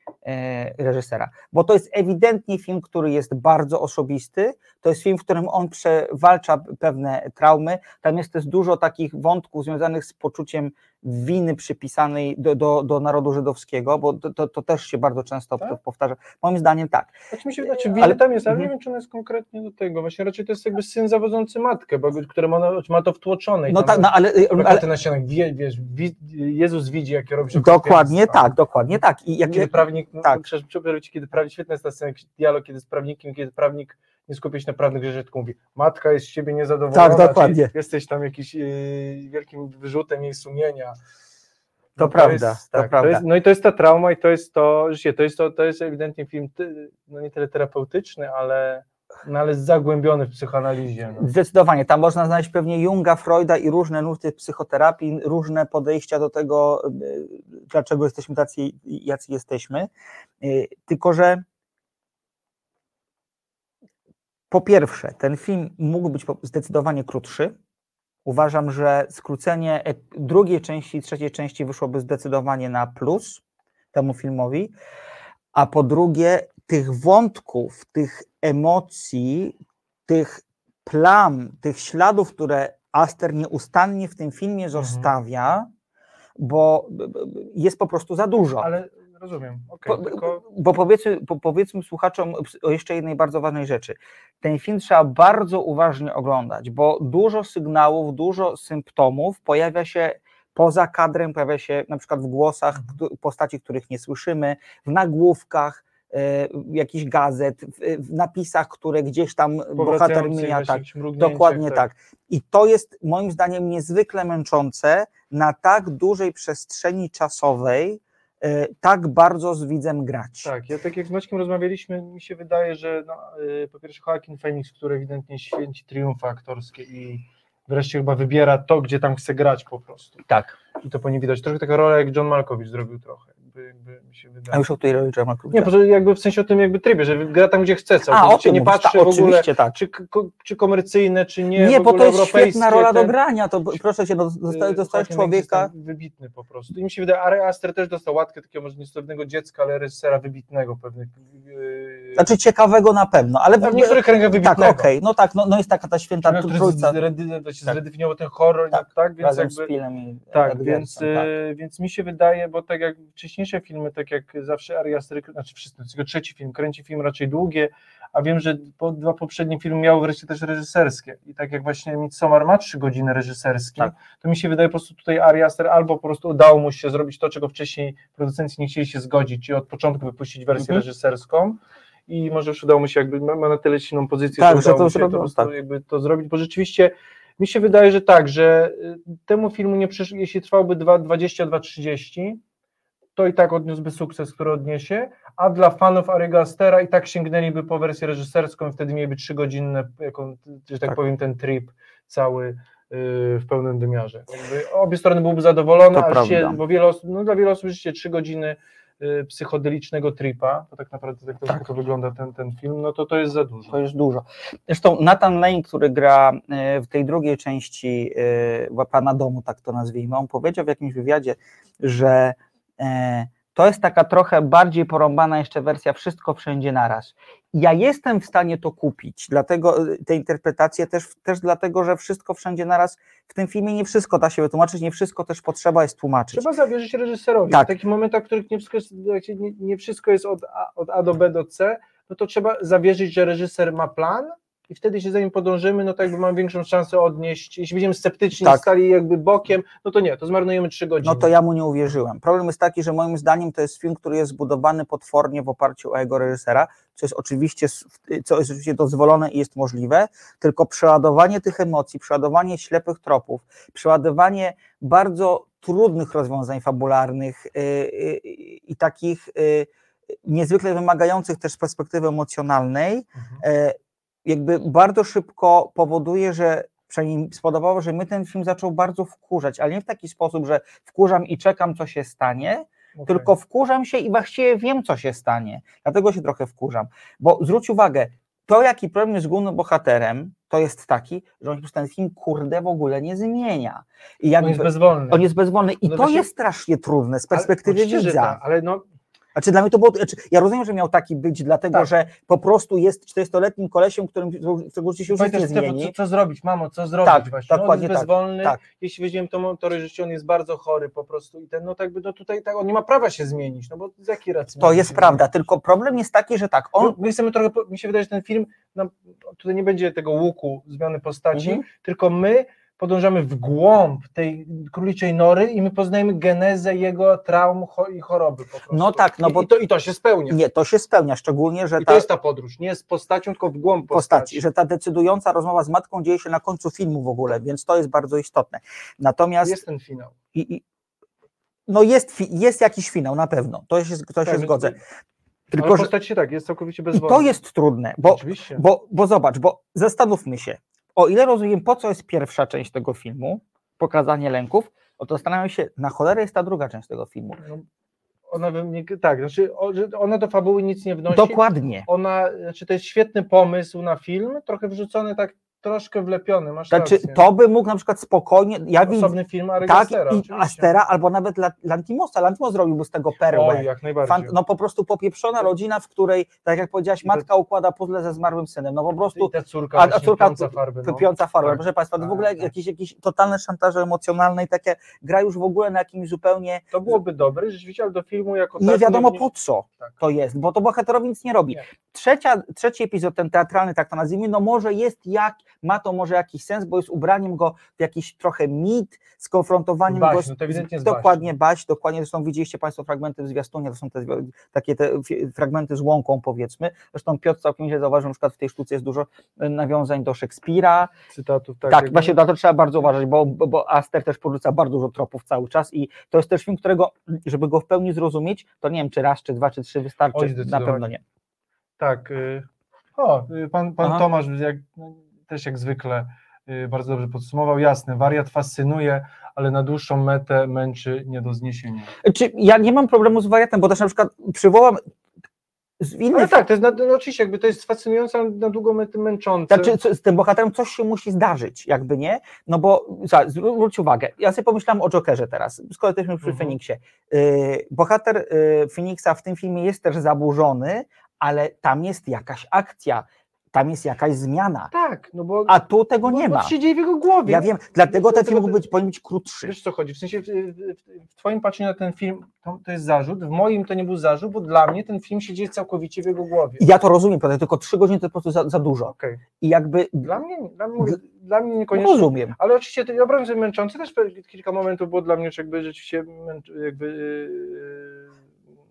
S1: reżysera? Bo to jest ewidentnie film, który jest bardzo osobisty, to jest film, w którym on przewalcza pewne traumy, tam jest też dużo takich wątków związanych z poczuciem winy przypisanej do, do, do narodu żydowskiego, bo to, to, to też się bardzo często
S2: Tak?
S1: powtarza. Moim zdaniem tak.
S2: Znaczy mi się znaczy,
S1: Ale-
S2: wiele tam jest, ale
S1: mhm.
S2: nie wiem, czy ona jest konkretnie do tego. Właśnie raczej to jest jakby syn zawodzący matkę, bo którym ona ma to wtłoczone. i
S1: No tak, no ale, ale
S2: plakaty na ścianach, wie, wiesz, wi, Jezus widzi, jakie robisz
S1: dokładnie tak, dokładnie tak. I jak,
S2: Kiedy prawnik, no,
S1: tak.
S2: cię, kiedy prawnik, świetna jest ta scena, dialog, kiedy z prawnikiem, kiedy prawnik nie skupia się na prawnych rzeczach, tylko mówi, matka jest z ciebie niezadowolona,
S1: Tak, dokładnie.
S2: jesteś tam jakiś yy, wielkim wyrzutem jej sumienia.
S1: To prawda,
S2: jest,
S1: to
S2: tak,
S1: prawda.
S2: jest, no i to jest ta trauma i to jest to, że to jest, to, to jest ewidentnie film, no nie tyle terapeutyczny, ale, no ale zagłębiony w psychoanalizie. No.
S1: Zdecydowanie, tam można znaleźć pewnie Junga, Freuda i różne nuty psychoterapii, różne podejścia do tego, y, dlaczego jesteśmy tacy, jacy jesteśmy. Y, Tylko, że po pierwsze, ten film mógł być zdecydowanie krótszy. Uważam, że skrócenie ep- drugiej części i trzeciej części wyszłoby zdecydowanie na plus temu filmowi. A po drugie, tych wątków, tych emocji, tych plam, tych śladów, które Aster nieustannie w tym filmie zostawia, bo b- b- jest po prostu za dużo.
S2: Ale rozumiem, okej,
S1: Po,
S2: tylko
S1: bo powiedzmy, po, powiedzmy słuchaczom o jeszcze jednej bardzo ważnej rzeczy. Ten film trzeba bardzo uważnie oglądać, bo dużo sygnałów, dużo symptomów pojawia się poza kadrem, pojawia się na przykład w głosach
S2: Mhm.
S1: postaci, których nie słyszymy, w nagłówkach jakichś gazet, w, napisach, które gdzieś tam bohater mija. Tak, Dokładnie tak. I to jest moim zdaniem niezwykle męczące na tak dużej przestrzeni czasowej, e, tak bardzo z widzem grać.
S2: Tak, ja tak jak z Maćkiem rozmawialiśmy, mi się wydaje, że no, y, po pierwsze Joaquin Phoenix, który ewidentnie święci triumfy aktorskie i wreszcie chyba wybiera to, gdzie tam chce grać po prostu.
S1: Tak.
S2: I to po niej widać. Trochę taka rola, jak John Malkovich zrobił trochę, jakby, jakby mi się
S1: A
S2: wydaje.
S1: już o tej roli Malkovich.
S2: Nie, po jakby w sensie o tym jakby trybie, że gra tam, gdzie chce,
S1: A, o tym
S2: nie
S1: mówisz,
S2: patrzy
S1: tak,
S2: w ogóle,
S1: oczywiście tak.
S2: czy, ko, czy komercyjne, czy nie,
S1: Nie, bo to jest świetna rola do grania, to proszę cię, no, dostałeś,
S2: y, Phoenix
S1: człowieka,
S2: wybitny po prostu. I mi się wydaje, Ari Aster też dostał łatkę takiego może niestrawnego dziecka, ale reżysera wybitnego pewnych.
S1: Znaczy ciekawego na pewno, ale
S2: w niektórych kręgach
S1: tak,
S2: wybitnego.
S1: okej, no tak, no, no jest taka ta święta
S2: który
S1: trójca
S2: to się
S1: Tak.
S2: zredefiniował ten horror,
S1: Tak,
S2: tak, więc jakby,
S1: i
S2: tak, więc,
S1: tak.
S2: y, więc mi się wydaje, bo tak jak wcześniejsze filmy, tak jak zawsze Ari Aster, znaczy wszyscy, tylko trzeci film, kręci film raczej długie, a wiem, że po, dwa poprzednie filmy miały wreszcie też reżyserskie i tak jak właśnie Midsommar ma trzy godziny reżyserskie,
S1: Tak.
S2: to mi się wydaje po prostu tutaj Ari Aster albo po prostu udało mu się zrobić to, czego wcześniej producenci nie chcieli się zgodzić, czyli od początku wypuścić wersję
S1: Mhm.
S2: reżyserską i może już udało mu się, jakby ma, na tyle silną pozycję,
S1: Tak,
S2: że
S1: to
S2: mu się prostu
S1: tak.
S2: jakby to zrobić, bo rzeczywiście mi się wydaje, że tak, że y, temu filmu nie przyszło, jeśli trwałby 22-30, to i tak odniósłby sukces, który odniesie, a dla fanów Ariego Astera i tak sięgnęliby po wersję reżyserską i wtedy mieliby trzygodzinne, jaką, że tak,
S1: Tak.
S2: powiem, ten trip cały y, w pełnym wymiarze. Obie strony byłyby zadowolone,
S1: To
S2: się, bo wiele osób, no dla wielu osób rzeczywiście trzy godziny psychodelicznego tripa, to tak naprawdę tak to,
S1: Tak.
S2: to wygląda ten, ten film, no to to jest za dużo.
S1: To jest dużo. Zresztą Nathan Lane, który gra e, w tej drugiej części e, Pana Domu, tak to nazwijmy, on powiedział w jakimś wywiadzie, że e, to jest taka trochę bardziej porąbana jeszcze wersja Wszystko Wszędzie Naraz. Ja jestem w stanie to kupić, dlatego e, te interpretacje też, też dlatego, że Wszystko Wszędzie Naraz w tym filmie nie wszystko da się wytłumaczyć, nie wszystko też potrzeba jest tłumaczyć.
S2: Trzeba zawierzyć reżyserowi.
S1: Tak.
S2: W takich momentach, w których nie wszystko jest, nie wszystko jest od A, od A do B do C, no to trzeba zawierzyć, że reżyser ma plan i wtedy się za nim podążymy, no to jakby mamy większą szansę odnieść. Jeśli będziemy sceptyczni,
S1: Tak.
S2: stali jakby bokiem, no to nie, to zmarnujemy trzy godziny.
S1: No to ja mu nie uwierzyłem. Problem jest taki, że moim zdaniem to jest film, który jest zbudowany potwornie w oparciu o jego reżysera, co jest oczywiście, co jest oczywiście dozwolone i jest możliwe, tylko przeładowanie tych emocji, przeładowanie ślepych tropów, przeładowanie bardzo trudnych rozwiązań fabularnych yy, yy, i takich yy, niezwykle wymagających też z perspektywy emocjonalnej,
S2: Mhm.
S1: Jakby bardzo szybko powoduje, że przynajmniej spodobało, że mnie ten film zaczął bardzo wkurzać, ale nie w taki sposób, że wkurzam i czekam, co się stanie,
S2: Okej.
S1: tylko wkurzam się i właściwie wiem, co się stanie. Dlatego się trochę wkurzam. Bo zwróć uwagę, to jaki problem jest z głównym bohaterem, to jest taki, że on prostu ten film kurde w ogóle nie zmienia. I
S2: On
S1: jakby,
S2: jest bezwolny.
S1: on jest bezwolny i
S2: No
S1: to
S2: właśnie-
S1: jest strasznie trudne z
S2: Ale-
S1: perspektywy
S2: oczywiście, że
S1: widza.
S2: tak, ale no,
S1: Znaczy dla mnie to było, znaczy, ja rozumiem, że miał taki być, dlatego
S2: Tak.
S1: że po prostu jest 40-letnim kolesiem, którym w którego życie się już
S2: pamiętasz,
S1: nie zmieni.
S2: co, co zrobić, mamo, co zrobić
S1: Tak,
S2: właśnie.
S1: dokładnie
S2: on jest
S1: tak,
S2: bezwolny,
S1: tak.
S2: jeśli weźmiemy to motory życie, on jest bardzo chory po prostu i ten, no tak by, no tutaj tak, on nie ma prawa się zmienić, no bo z jakiej racji?
S1: To jest prawda, tylko problem jest taki, że tak, on
S2: My, my chcemy trochę, mi się wydaje, że ten film, no, tutaj nie będzie tego łuku, zmiany postaci,
S1: Mhm.
S2: tylko my podążamy w głąb tej króliczej nory i my poznajemy genezę jego traum i choroby.
S1: No tak, no
S2: I,
S1: bo-
S2: i, to, i to się spełnia.
S1: nie, to się spełnia, szczególnie, że
S2: I
S1: ta
S2: to jest ta podróż, nie z postacią, tylko w głąb
S1: postaci,
S2: postaci.
S1: że ta decydująca rozmowa z matką dzieje się na końcu filmu w ogóle, więc to jest bardzo istotne. Natomiast
S2: Jest ten finał.
S1: i, i, no jest, jest jakiś finał na pewno, to się, to się
S2: Tak,
S1: zgodzę. Tylko,
S2: Ale postać się tak, jest całkowicie
S1: i
S2: bezwolna.
S1: to jest trudne, bo
S2: Oczywiście.
S1: Bo, bo zobacz, bo zastanówmy się, o ile rozumiem, po co jest pierwsza część tego filmu, pokazanie lęków, o to zastanawiam się, na cholerę jest ta druga część tego filmu.
S2: No, ona mnie, tak, znaczy ona do fabuły nic nie wnosi.
S1: Dokładnie.
S2: Ona, znaczy to jest świetny pomysł na film, trochę wrzucony tak troszkę wlepiony, masz
S1: Znaczy,
S2: rację.
S1: to by mógł na przykład spokojnie, ja widzę,
S2: Osobny film Ari
S1: tak,
S2: Astera,
S1: i. Astera, albo nawet La- Lantimosa, Lantimos zrobiłby z tego perłę.
S2: Oj, jak najbardziej.
S1: Fan, no po prostu popieprzona rodzina, w której, tak jak powiedziałaś, matka układa puzzle ze zmarłym synem, no po prostu
S2: I ta córka,
S1: a, a córka
S2: pijąca farby, no.
S1: pijąca farbę.
S2: Tak,
S1: Proszę Państwa, to w
S2: tak,
S1: ogóle
S2: tak.
S1: jakieś, jakieś totalne szantaże emocjonalne i takie gra już w ogóle na jakimś zupełnie
S2: To byłoby dobre, rzeczywiście, ale do filmu jako
S1: nie
S2: tak
S1: wiadomo
S2: nie-
S1: po co
S2: Tak.
S1: to jest, bo to bohaterowi nic nie robi.
S2: Nie.
S1: Trzecia, trzeci epizod, ten teatralny, tak to nazwijmy, no może jest jak, ma to może jakiś sens, bo jest ubraniem go w jakiś trochę mit, skonfrontowaniem
S2: Baśń,
S1: go z,
S2: no to ewidentnie z
S1: dokładnie baść, dokładnie, zresztą widzieliście Państwo fragmenty w zwiastunie, to są te takie te fragmenty z łąką powiedzmy, zresztą Piotr całkiem źle zauważył, na przykład w tej sztuce jest dużo e, nawiązań do Szekspira,
S2: cytatów. Tak,
S1: tak, właśnie na to trzeba bardzo uważać, bo, bo, Aster też porzuca bardzo dużo tropów cały czas i to jest też film, którego, żeby go w pełni zrozumieć, to nie wiem, czy raz, czy dwa, czy trzy wystarczy,
S2: Oj,
S1: na pewno nie.
S2: Tak. y, O, y, pan, pan
S1: Aha.
S2: Tomasz jak, też jak zwykle y, bardzo dobrze podsumował. Jasne, wariat fascynuje, ale na dłuższą metę męczy nie do zniesienia.
S1: Czy ja nie mam problemu z wariatem, bo też na przykład przywołam z
S2: Ale
S1: innych
S2: tak, to jest na, no, oczywiście jakby to jest fascynujące, ale na długą metę męczące.
S1: Znaczy, co- z tym bohaterem coś się musi zdarzyć, jakby nie? No bo za- zwróć uwagę, ja sobie pomyślałem o Jokerze teraz, skoro jesteśmy przy
S2: Mhm.
S1: Feniksie. Yy, bohater yy, Feniksa w tym filmie jest też zaburzony, ale tam jest jakaś akcja, tam jest jakaś zmiana,
S2: tak, no bo
S1: a tu tego nie ma.
S2: to się dzieje w jego głowie.
S1: Ja wiem, dlatego ten film mógł być, powinien być krótszy.
S2: Wiesz co chodzi, w sensie w, w, w twoim patrzeniu na ten film to, to jest zarzut, w moim to nie był zarzut, bo dla mnie ten film się dzieje całkowicie w jego głowie.
S1: Ja to rozumiem, prawda? tylko trzy godziny to po prostu za, za dużo.
S2: Okej.
S1: I jakby
S2: Dla mnie, dla mnie, dla mnie niekoniecznie.
S1: rozumiem.
S2: Ale oczywiście ten obraz męczący, też kilka momentów było dla mnie już jakby rzeczywiście jakby yy,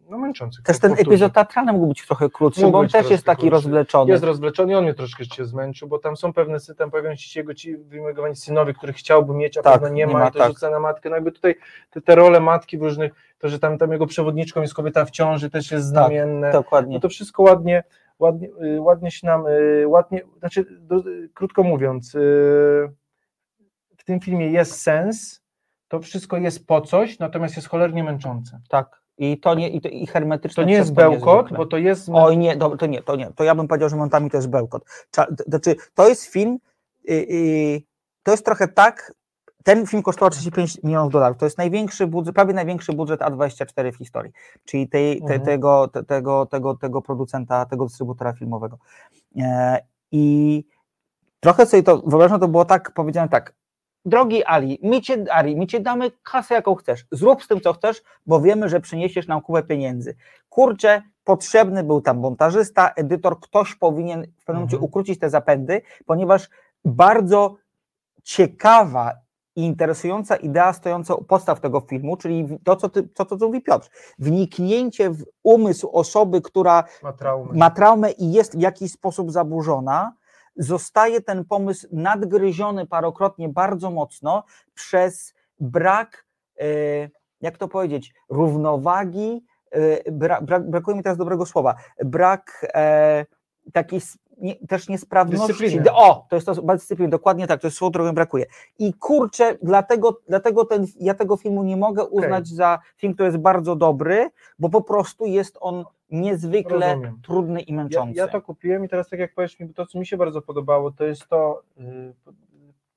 S2: no męczący.
S1: Też ten
S2: powtórzę.
S1: epizod teatralny mógł być trochę krótszy,
S2: Mógł
S1: bo on też jest taki
S2: krótszy.
S1: rozwleczony.
S2: Jest rozwleczony i on mnie troszkę się zmęczył, bo tam są pewne sy- tam pojawiają się jego ci wymagowani synowie, których chciałby mieć, a
S1: Tak,
S2: pewno nie,
S1: nie
S2: ma,
S1: ma,
S2: i to
S1: tak.
S2: rzuca na matkę. No jakby tutaj te, te role matki w różnych, to, że tam, tam jego przewodniczką jest kobieta w ciąży, też jest
S1: Tak,
S2: znamienne.
S1: Dokładnie.
S2: No to wszystko ładnie, ładnie, y, ładnie się nam, y, ładnie, znaczy do, krótko mówiąc, y, w tym filmie jest sens, to wszystko jest po coś, natomiast jest cholernie męczące.
S1: Tak. I to nie, i, to, i hermetyczne.
S2: To nie jest bełkot, bo to jest...
S1: Oj nie, to, to nie, to nie. To ja bym powiedział, że momentami to jest bełkot. Cza, to, znaczy, to jest film, y, y, to jest trochę tak, ten film kosztował 35 milionów dolarów. To jest największy budżet, prawie największy budżet A24 w historii, czyli tej, te,
S2: Mhm.
S1: tego, te, tego, tego, tego producenta, tego dystrybutora filmowego. E, I trochę sobie to wyobrażam, to było tak, powiedziałem tak, drogi Ali, my cię, Ali, my cię damy kasę jaką chcesz, zrób z tym co chcesz, bo wiemy, że przyniesiesz nam kupę pieniędzy. Kurczę, potrzebny był tam montażysta, edytor, ktoś powinien w pewnym momencie
S2: Mhm.
S1: ukrócić te zapędy, ponieważ bardzo ciekawa i interesująca idea stojąca u podstaw tego filmu, czyli to, co, ty, to, co mówi Piotr, wniknięcie w umysł osoby, która
S2: ma traumę.
S1: ma traumę i jest w jakiś sposób zaburzona, zostaje ten pomysł nadgryziony parokrotnie bardzo mocno przez brak, e, jak to powiedzieć, równowagi, e, bra, brak, brakuje mi teraz dobrego słowa, brak e, takiej nie, też niesprawności.
S2: Dyscypliny.
S1: O, to jest to dyscypliny, dokładnie tak, to jest słowo, którego mi brakuje. I kurczę, dlatego, dlatego ten, ja tego filmu nie mogę uznać za film, który jest bardzo dobry, bo po prostu jest on niezwykle
S2: Rozumiem.
S1: trudny i
S2: Ja,
S1: męczący.
S2: ja to kupiłem i teraz tak jak powiesz mi, to co mi się bardzo podobało, to jest to, y,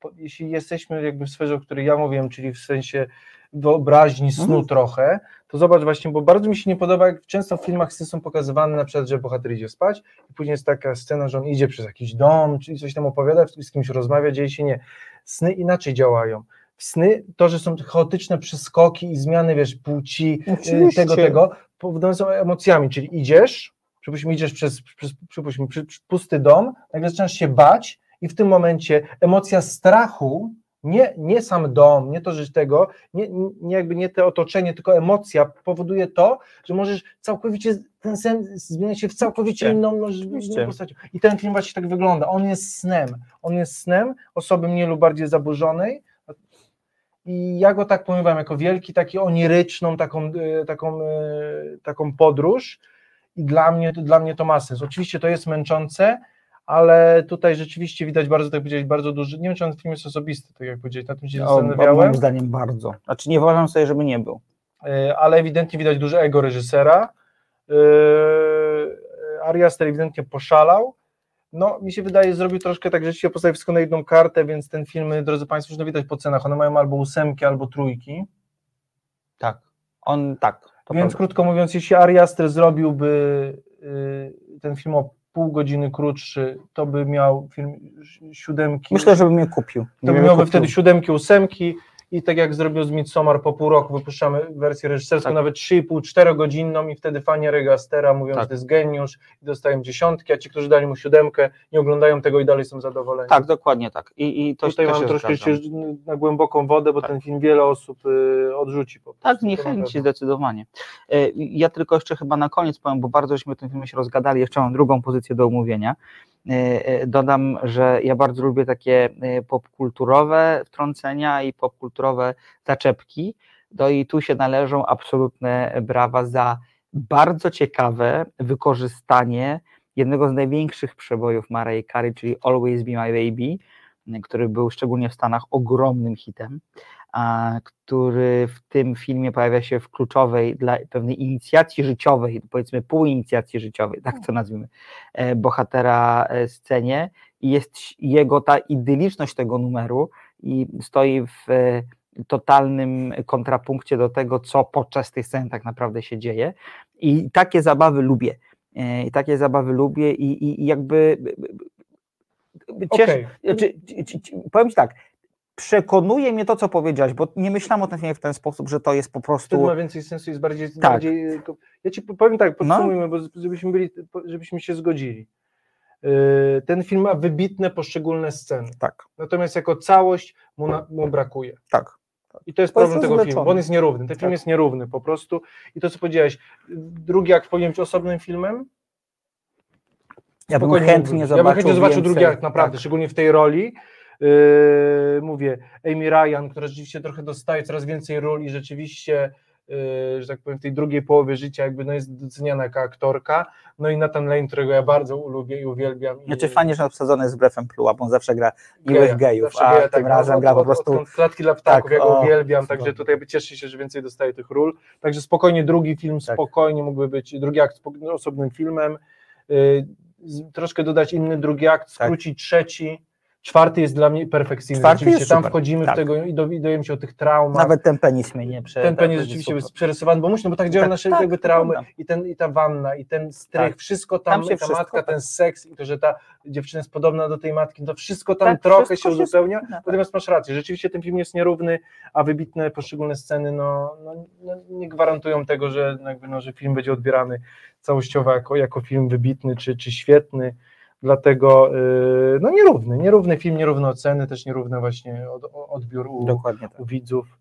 S2: po, jeśli jesteśmy jakby w sferze, o której ja mówiłem, czyli w sensie wyobraźni, snu
S1: Mhm.
S2: trochę, to zobacz właśnie, bo bardzo mi się nie podoba, jak często w filmach sny są pokazywane na przykład, że bohater idzie spać i później jest taka scena, że on idzie przez jakiś dom, czyli coś tam opowiada, z kimś rozmawia, dzieje się nie. Sny inaczej działają. Sny, to, że są chaotyczne przeskoki i zmiany, wiesz, płci, y,
S1: Oczywiście.
S2: tego, tego, powodowane są emocjami, czyli idziesz, przypuśćmy, idziesz przez, przez przypuśćmy, przy, pusty dom, nagle zaczynasz się bać i w tym momencie emocja strachu, nie, nie sam dom, nie to, że tego, nie, nie jakby nie te otoczenie, tylko emocja powoduje to, że możesz całkowicie, ten sen zmienia się w całkowicie inną, no, inną postacią. I ten film właśnie tak wygląda, on jest snem, on jest snem osoby mniej lub bardziej zaburzonej, i ja go tak pojmowałem jako wielki, taki oniryczną taką, e, taką, e, taką podróż i dla mnie, dla mnie to ma sens. Oczywiście to jest męczące, ale tutaj rzeczywiście widać bardzo, tak powiedzieć, bardzo duży, nie wiem czy ten film jest osobisty, tak jak powiedzieć, na tym się
S1: O,
S2: zastanawiałem,
S1: moim zdaniem bardzo. Znaczy nie uważam sobie, żeby nie był.
S2: e, ale ewidentnie widać duże ego reżysera. E, Ari Aster ewidentnie poszalał. No, mi się wydaje, zrobił troszkę tak, że się postawił wszystko na jedną kartę, więc ten film, drodzy Państwo, już widać po cenach, one mają albo ósemki, albo trójki.
S1: Tak. On tak.
S2: Więc
S1: prawda.
S2: krótko mówiąc, jeśli Ari Aster zrobiłby y, ten film o pół godziny krótszy, to by miał film si- siódemki.
S1: Myślę, że bym je kupił.
S2: to by miałby
S1: kupił.
S2: wtedy siódemki, ósemki i tak jak zrobił z Midsommar po pół roku, wypuszczamy wersję reżyserską,
S1: Tak.
S2: nawet 3,5-4 godzinną i wtedy fani Ariego Astera mówią,
S1: Tak.
S2: że to jest geniusz i dostają dziesiątki, a ci, którzy dali mu siódemkę, nie oglądają tego i dalej są zadowoleni.
S1: Tak, dokładnie tak. I, i to,
S2: Tutaj
S1: to
S2: mam troszkę na głęboką wodę, bo
S1: Tak.
S2: ten film wiele osób y, odrzuci. Po
S1: Tak, niechęci zdecydowanie. E, Ja tylko jeszcze chyba na koniec powiem, bo bardzo żeśmy o tym filmie się rozgadali, jeszcze mam drugą pozycję do omówienia. E, e, Dodam, że ja bardzo lubię takie e, popkulturowe wtrącenia i popkulturowe zaczepki. No i tu się należą absolutne brawa za bardzo ciekawe wykorzystanie jednego z największych przebojów Mariah Carey, czyli Always Be My Baby, który był szczególnie w Stanach ogromnym hitem który w tym filmie pojawia się w kluczowej dla pewnej inicjacji życiowej, powiedzmy pół-inicjacji życiowej, tak to nazwijmy, e, bohatera e, scenie i jest jego ta idyliczność tego numeru i stoi w e, totalnym kontrapunkcie do tego, co podczas tej sceny tak naprawdę się dzieje i takie zabawy lubię. E, I takie zabawy lubię i, i, i jakby cieszę, znaczy, ci- powiem Ci tak, przekonuje mnie to, co powiedziałeś, bo nie myślałem o tym filmie w ten sposób, że to jest po prostu...
S2: ma więcej sensu, jest bardziej.
S1: Tak.
S2: bardziej ja ci powiem tak,
S1: No.
S2: podsumujmy, bo żebyśmy, byli, żebyśmy się zgodzili. Yy, Ten film ma wybitne poszczególne sceny,
S1: Tak,
S2: natomiast jako całość mu, na, mu brakuje.
S1: tak.
S2: I to jest
S1: To jest
S2: problem tego filmu, bo on jest nierówny. Ten film
S1: Tak.
S2: jest nierówny po prostu. I to, co powiedziałeś, drugi akt powinien być osobnym filmem.
S1: Ja bym
S2: Spokojnie
S1: chętnie zobaczył
S2: Ja bym chętnie zobaczył
S1: więcej.
S2: drugi akt, naprawdę,
S1: Tak.
S2: szczególnie w tej roli. Yy, mówię, Amy Ryan, która rzeczywiście trochę dostaje coraz więcej ról i rzeczywiście, yy, że tak powiem, w tej drugiej połowie życia jakby no jest doceniana jako aktorka. No i Nathan Lane, którego ja bardzo lubię i uwielbiam. I,
S1: Znaczy fajnie, że obsadzony jest wbrew Plua, bo on zawsze gra miłych gejów, a
S2: geja,
S1: tym
S2: tak,
S1: razem
S2: od-
S1: gra po
S2: od-
S1: prostu...
S2: Odkąd klatki dla ptaków,
S1: Tak,
S2: ja go
S1: o,
S2: uwielbiam, także
S1: cudownie.
S2: tutaj cieszę się, że więcej dostaje tych ról. Także spokojnie drugi film,
S1: Tak.
S2: spokojnie mógłby być, drugi akt osobnym filmem, z- troszkę dodać inny drugi akt,
S1: Tak.
S2: skrócić trzeci, czwarty jest dla mnie perfekcyjny,
S1: Czwarty
S2: rzeczywiście,
S1: jest
S2: tam
S1: super,
S2: wchodzimy
S1: tak.
S2: w tego i do- i dowiemy się o tych traumach,
S1: Nawet ten penis mnie nie prze...
S2: ten
S1: tak,
S2: penis
S1: będzie
S2: rzeczywiście jest przerysowany, bo musi, no bo tak działają
S1: Tak,
S2: nasze
S1: tak,
S2: jakby traumy i, ten, i ta wanna, i ten strych,
S1: Tak.
S2: wszystko tam,
S1: Tam się
S2: ta
S1: wszystko,
S2: matka,
S1: tak.
S2: ten seks i to, że ta dziewczyna jest podobna do tej matki, to wszystko tam
S1: Tak,
S2: trochę
S1: wszystko
S2: się
S1: się
S2: uzupełnia,
S1: tak.
S2: natomiast masz rację, rzeczywiście ten film jest nierówny, a wybitne poszczególne sceny no, no, no nie gwarantują tego, że, jakby, no, że film będzie odbierany całościowo jako, jako film wybitny czy, czy świetny, dlatego yy, no nierówny, nierówny film, nierówne oceny, też nierówny właśnie od, odbiór u,
S1: tak.
S2: u widzów.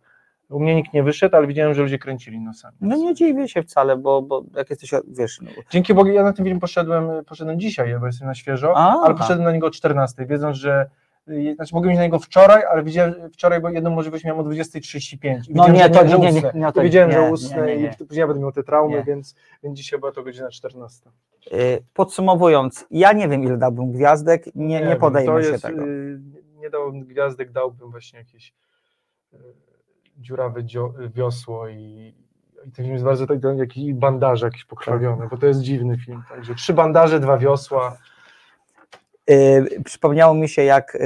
S2: U mnie nikt nie wyszedł, ale widziałem, że ludzie kręcili nosami.
S1: No nie dziwię się wcale, bo, bo jak jesteś, wiesz... No,
S2: Dzięki Bogu, ja na ten film poszedłem, poszedłem dzisiaj, bo jestem na świeżo,
S1: A,
S2: ale poszedłem na niego o 14, wiedząc, że y, znaczy mogłem iść na niego wczoraj, ale widziałem wczoraj, bo jedną możliwość miałem o 20.35. I
S1: No nie, to nie, nie, nie, to
S2: wiedziałem, że usnę i później ja będę miał te traumy, więc, więc dzisiaj była to godzina 14.
S1: Y, Podsumowując, ja nie wiem, ile dałbym gwiazdek, nie, nie, podejmę się tego.
S2: y, nie dałbym gwiazdek, dałbym właśnie jakieś y, dziurawe wiosło i, i ten film jest bardzo tak, jakiś bandaże jakieś pokrwawione, bo to jest dziwny film. Także trzy bandaże, dwa wiosła.
S1: Y, Przypomniało mi się, jak y,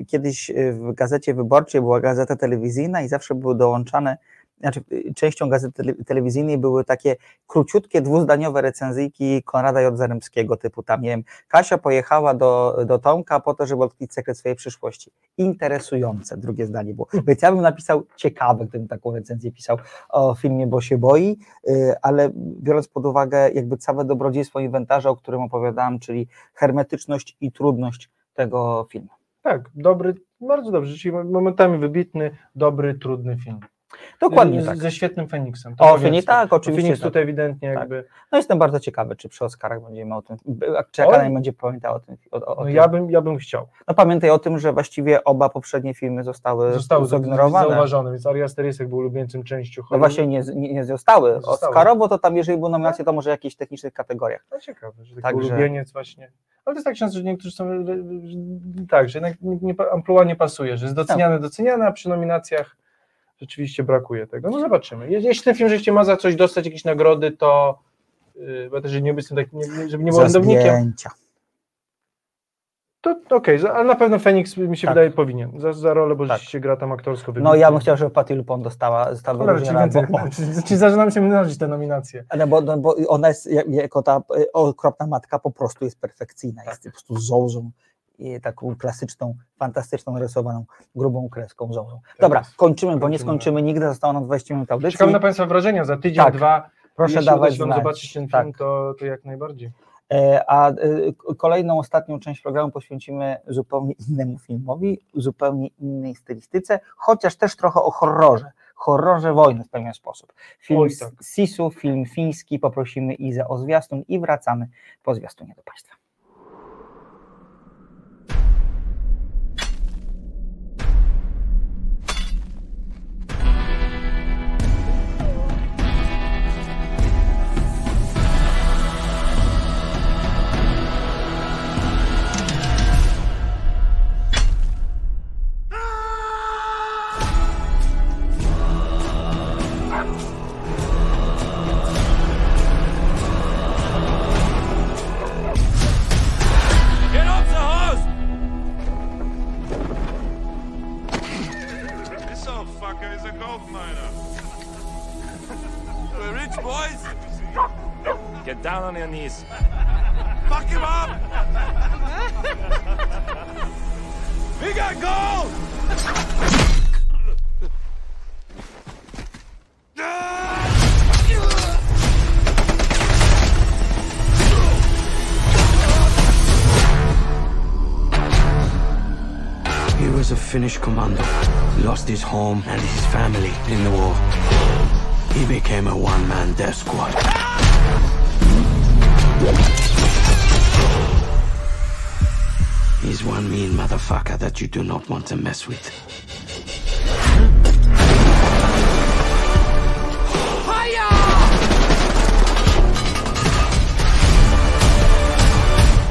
S1: y, kiedyś w gazecie wyborczej była gazeta telewizyjna i zawsze były dołączane, znaczy y, częścią gazety tele- telewizyjnej były takie króciutkie, dwuzdaniowe recenzyjki Konrada J. Zaremskiego, typu tam, nie wiem, Kasia pojechała do, do Tomka po to, żeby odkryć sekret swojej przyszłości. Interesujące, drugie zdanie było. Więc ja bym napisał ciekawe, gdybym taką recenzję pisał o filmie Bo się boi, y, ale biorąc pod uwagę jakby całe dobrodziejstwo inwentarza, o którym opowiadałem, czyli hermetyczność i trudność tego filmu.
S2: Tak, dobry, bardzo dobrze, czyli momentami wybitny, dobry, trudny film.
S1: Dokładnie
S2: z,
S1: tak.
S2: Ze świetnym Feniksem.
S1: O,
S2: to
S1: Feni-
S2: powiedzmy.
S1: tak, oczywiście,
S2: Feniks
S1: tak.
S2: tutaj ewidentnie
S1: Tak.
S2: jakby,
S1: No jestem bardzo ciekawy, czy przy Oscarach będziemy o tym, czy. Akademia będzie pamiętała o tym. O, o, o
S2: no
S1: tym.
S2: ja bym, ja bym chciał.
S1: No pamiętaj o tym, że właściwie oba poprzednie filmy zostały,
S2: Zostały
S1: zignorowane.
S2: zauważone, więc Ari Asterysek był ulubieńcem częścią
S1: No właśnie nie, nie, nie zostały.
S2: Zostały.
S1: Oscarowo to tam, jeżeli były nominacje, to może w jakichś technicznych kategoriach.
S2: No ciekawe, że taki
S1: Także-
S2: ulubieniec właśnie. Ale to jest tak często, że niektórzy są tak, że jednak nie, nie, amplua nie pasuje, że jest doceniane, doceniane, a przy nominacjach rzeczywiście brakuje tego. No zobaczymy. Je- Jeśli ten film rzeczywiście ma za coś dostać jakieś nagrody, to yy, bo też nie tak, nie, nie- żeby nie był
S1: Za
S2: orędownikiem,
S1: zdjęcia.
S2: to to okej, za- ale na pewno Feniks mi się
S1: Tak.
S2: wydaje powinien. Za, za rolę, bo
S1: Tak.
S2: rzeczywiście gra tam aktorsko
S1: No
S2: wybitnie.
S1: ja bym chciał, żeby Patty LuPone dostała, została
S2: ci
S1: wyróżniona, bo,
S2: ci zaczynam się mnożyć te nominacje.
S1: no bo, no bo ona jest, jak- jako ta y, okropna matka, po prostu jest perfekcyjna. Jest po prostu zołzą, taką klasyczną, fantastyczną, rysowaną, grubą kreską zołzą. Dobra,
S2: jest.
S1: kończymy, bo nie
S2: Kończymy.
S1: skończymy nigdy, zostało nam 20 minut audycji.
S2: Czekam na Państwa wrażenia za tydzień,
S1: Tak.
S2: dwa.
S1: Proszę
S2: Jeśli
S1: dawać znać.
S2: zobaczyć ten
S1: Tak.
S2: film, to, to jak najbardziej.
S1: E, A e, kolejną, ostatnią część programu poświęcimy zupełnie innemu filmowi, zupełnie innej stylistyce, chociaż też trochę o horrorze. Horrorze wojny w pewien sposób. Film
S2: Oj, tak.
S1: Sisu, film fiński, poprosimy Izę o zwiastun i wracamy po zwiastunie do Państwa.
S9: Home and his family in the war. He became a one-man death squad. He's one mean motherfucker that you do not want to mess with.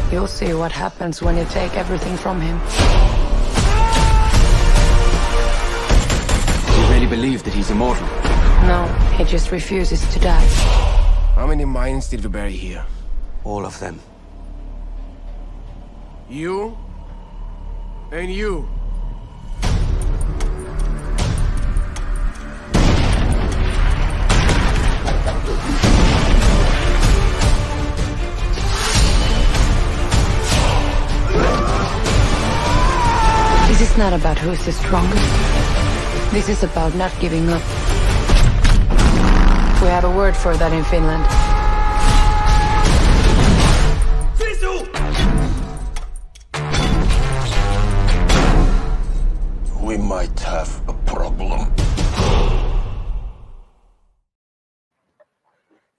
S8: You'll see what happens when you take everything from him.
S9: Really believe that he's immortal?
S8: No, he just refuses to die.
S9: How many mines did we bury here? All of them.
S10: You and you.
S8: This is not about who's the strongest. This is about not giving up. We have a word for that in Finland.
S9: We might have a problem.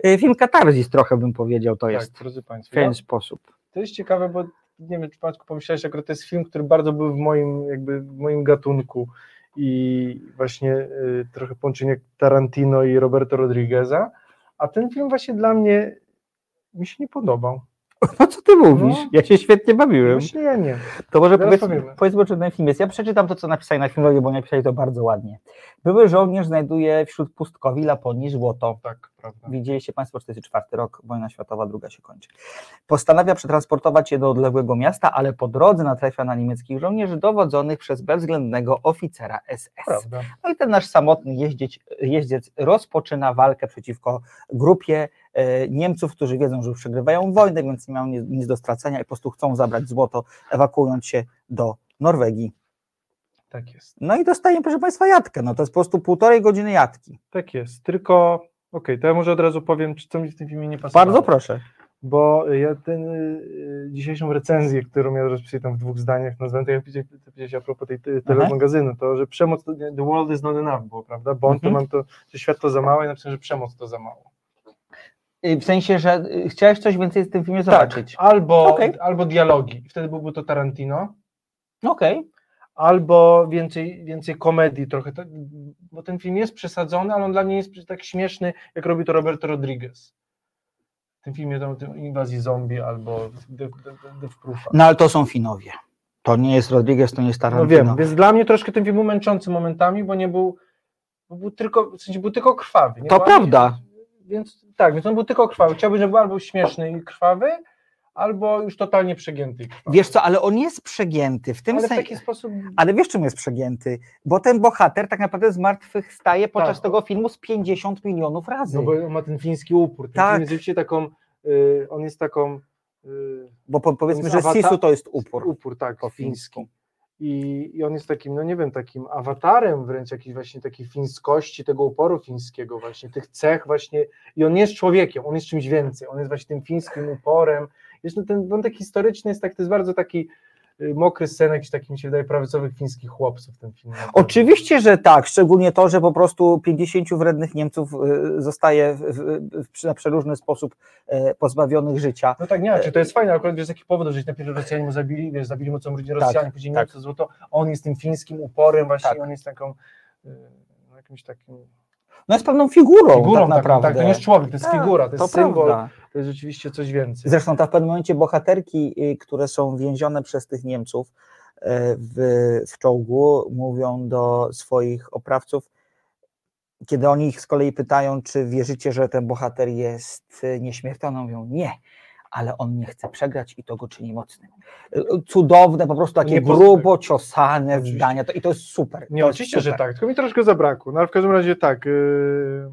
S1: E, Film Katarzis trochę bym powiedział, to
S2: Tak,
S1: jest
S2: drodzy
S1: w
S2: Państwo.
S1: ten
S2: Ja,
S1: sposób.
S2: to jest ciekawe, bo nie wiem, czy w przypadku pomyślałeś, akurat to jest film, który bardzo był w moim, jakby w moim gatunku i właśnie y, trochę połączenie Tarantino i Roberto Rodrigueza, a ten film właśnie dla mnie mi się nie podobał.
S1: No co ty mówisz?
S2: No.
S1: Ja się świetnie bawiłem.
S2: Właśnie ja nie.
S1: To może
S2: Zaraz
S1: powiedz,
S2: powiemy.
S1: powiedzmy, o czym ten film jest. Ja przeczytam to, co napisali na filmowie, bo napisali to bardzo ładnie. Były żołnierz znajduje wśród pustkowi Laponii złoto.
S2: Tak, prawda.
S1: Widzieliście Państwo 44 rok, wojna światowa druga się kończy. Postanawia przetransportować je do odległego miasta, ale po drodze natrafia na niemieckich żołnierzy dowodzonych przez bezwzględnego oficera SS.
S2: Prawda.
S1: No i ten nasz samotny jeździec, jeździec rozpoczyna walkę przeciwko grupie e, Niemców, którzy wiedzą, że już przegrywają wojnę, więc nie mają nic, nic do stracenia i po prostu chcą zabrać złoto, ewakuując się do Norwegii.
S2: Tak jest.
S1: No i dostajemy, proszę Państwa, jatkę. No to jest po prostu półtorej godziny jatki.
S2: Tak jest. Tylko, okej, to ja może od razu powiem, czy co mi w tym filmie nie pasowało.
S1: Bardzo proszę.
S2: Bo ja ten y, dzisiejszą recenzję, którą ja rozpisuję tam w dwóch zdaniach, nazwałem to jak powiedziałeś- a propos tej te- telemagazynu, to że przemoc, to, the world is not enough było, prawda? Bo on to
S1: Mhm.
S2: mam to, że świat to za mało i napisałem, że przemoc to za mało.
S1: W sensie, że y, chciałeś coś więcej w tym filmie
S2: Tak,
S1: zobaczyć.
S2: albo,
S1: Okej.
S2: albo dialogi, wtedy byłby to Tarantino,
S1: Okej.
S2: Albo więcej, więcej komedii trochę, bo ten film jest przesadzony, ale on dla mnie jest tak śmieszny, jak robi to Roberto Rodriguez. W tym filmie tam tym inwazji zombie albo the Proofa.
S1: No ale to są Finowie. To nie jest Rodriguez, to nie jest
S2: No
S1: Tarantino.
S2: wiem, więc dla mnie troszkę ten film był męczący momentami, bo nie był, bo był tylko, w sensie był tylko krwawy.
S1: To prawda.
S2: Więc tak, więc on był tylko krwawy. Chciałbym, żeby był albo śmieszny i krwawy, albo już totalnie przegięty.
S1: Wiesz co, ale on jest przegięty w tym
S2: Ale w
S1: sensie.
S2: sposób...
S1: Ale wiesz, czym jest przegięty? Bo ten bohater tak naprawdę zmartwychwstaje podczas
S2: Tak.
S1: tego filmu z 50 milionów razy.
S2: No bo on ma ten fiński upór. Ten
S1: Tak.
S2: film jest taką, y, on jest taką... Y,
S1: Bo po, powiedzmy, że
S2: awata-
S1: Sisu to jest upór.
S2: Upór, tak,
S1: po
S2: fiński.
S1: fińsku.
S2: I, I on jest takim, no nie wiem, takim awatarem wręcz jakiejś właśnie takiej fińskości, tego uporu fińskiego właśnie, tych cech właśnie. I on nie jest człowiekiem, on jest czymś więcej. On jest właśnie tym fińskim uporem. Jest, no ten wątek historyczny jest tak, to jest bardzo taki y, mokry sen jakichś takich, mi się wydaje, prawicowych fińskich chłopców w tym filmie.
S1: Oczywiście, że tak, szczególnie to, że po prostu 50 wrednych Niemców y, zostaje w, w, na przeróżny sposób e, pozbawionych życia.
S2: No tak, nie, czy to jest fajne, akurat wiesz, z jakich powodów, że najpierw Rosjanie mu zabili, wiesz, zabili mu całą rodzinę
S1: Tak,
S2: Rosjanie, później
S1: tak.
S2: Niemcy złoto, on jest tym fińskim uporem właśnie,
S1: Tak.
S2: on jest taką, y, no, jakimś takim
S1: No jest pewną figurą,
S2: figurą,
S1: tak
S2: tak,
S1: naprawdę.
S2: tak, to nie jest człowiek, to jest
S1: Tak,
S2: figura, to jest
S1: to
S2: symbol,
S1: prawda.
S2: to jest rzeczywiście coś więcej.
S1: Zresztą tam w pewnym momencie bohaterki, y, które są więzione przez tych Niemców e, w, w czołgu, mówią do swoich oprawców, kiedy oni ich z kolei pytają, czy wierzycie, że ten bohater jest y, nieśmiertelny, mówią nie, ale on nie chce przegrać i to go czyni mocnym. Cudowne, po prostu takie grubo ciosane zdania to, i to jest super.
S2: Nie, oczywiście, że
S1: super.
S2: tak, tylko mi troszkę zabrakło, no ale w każdym razie tak, yy,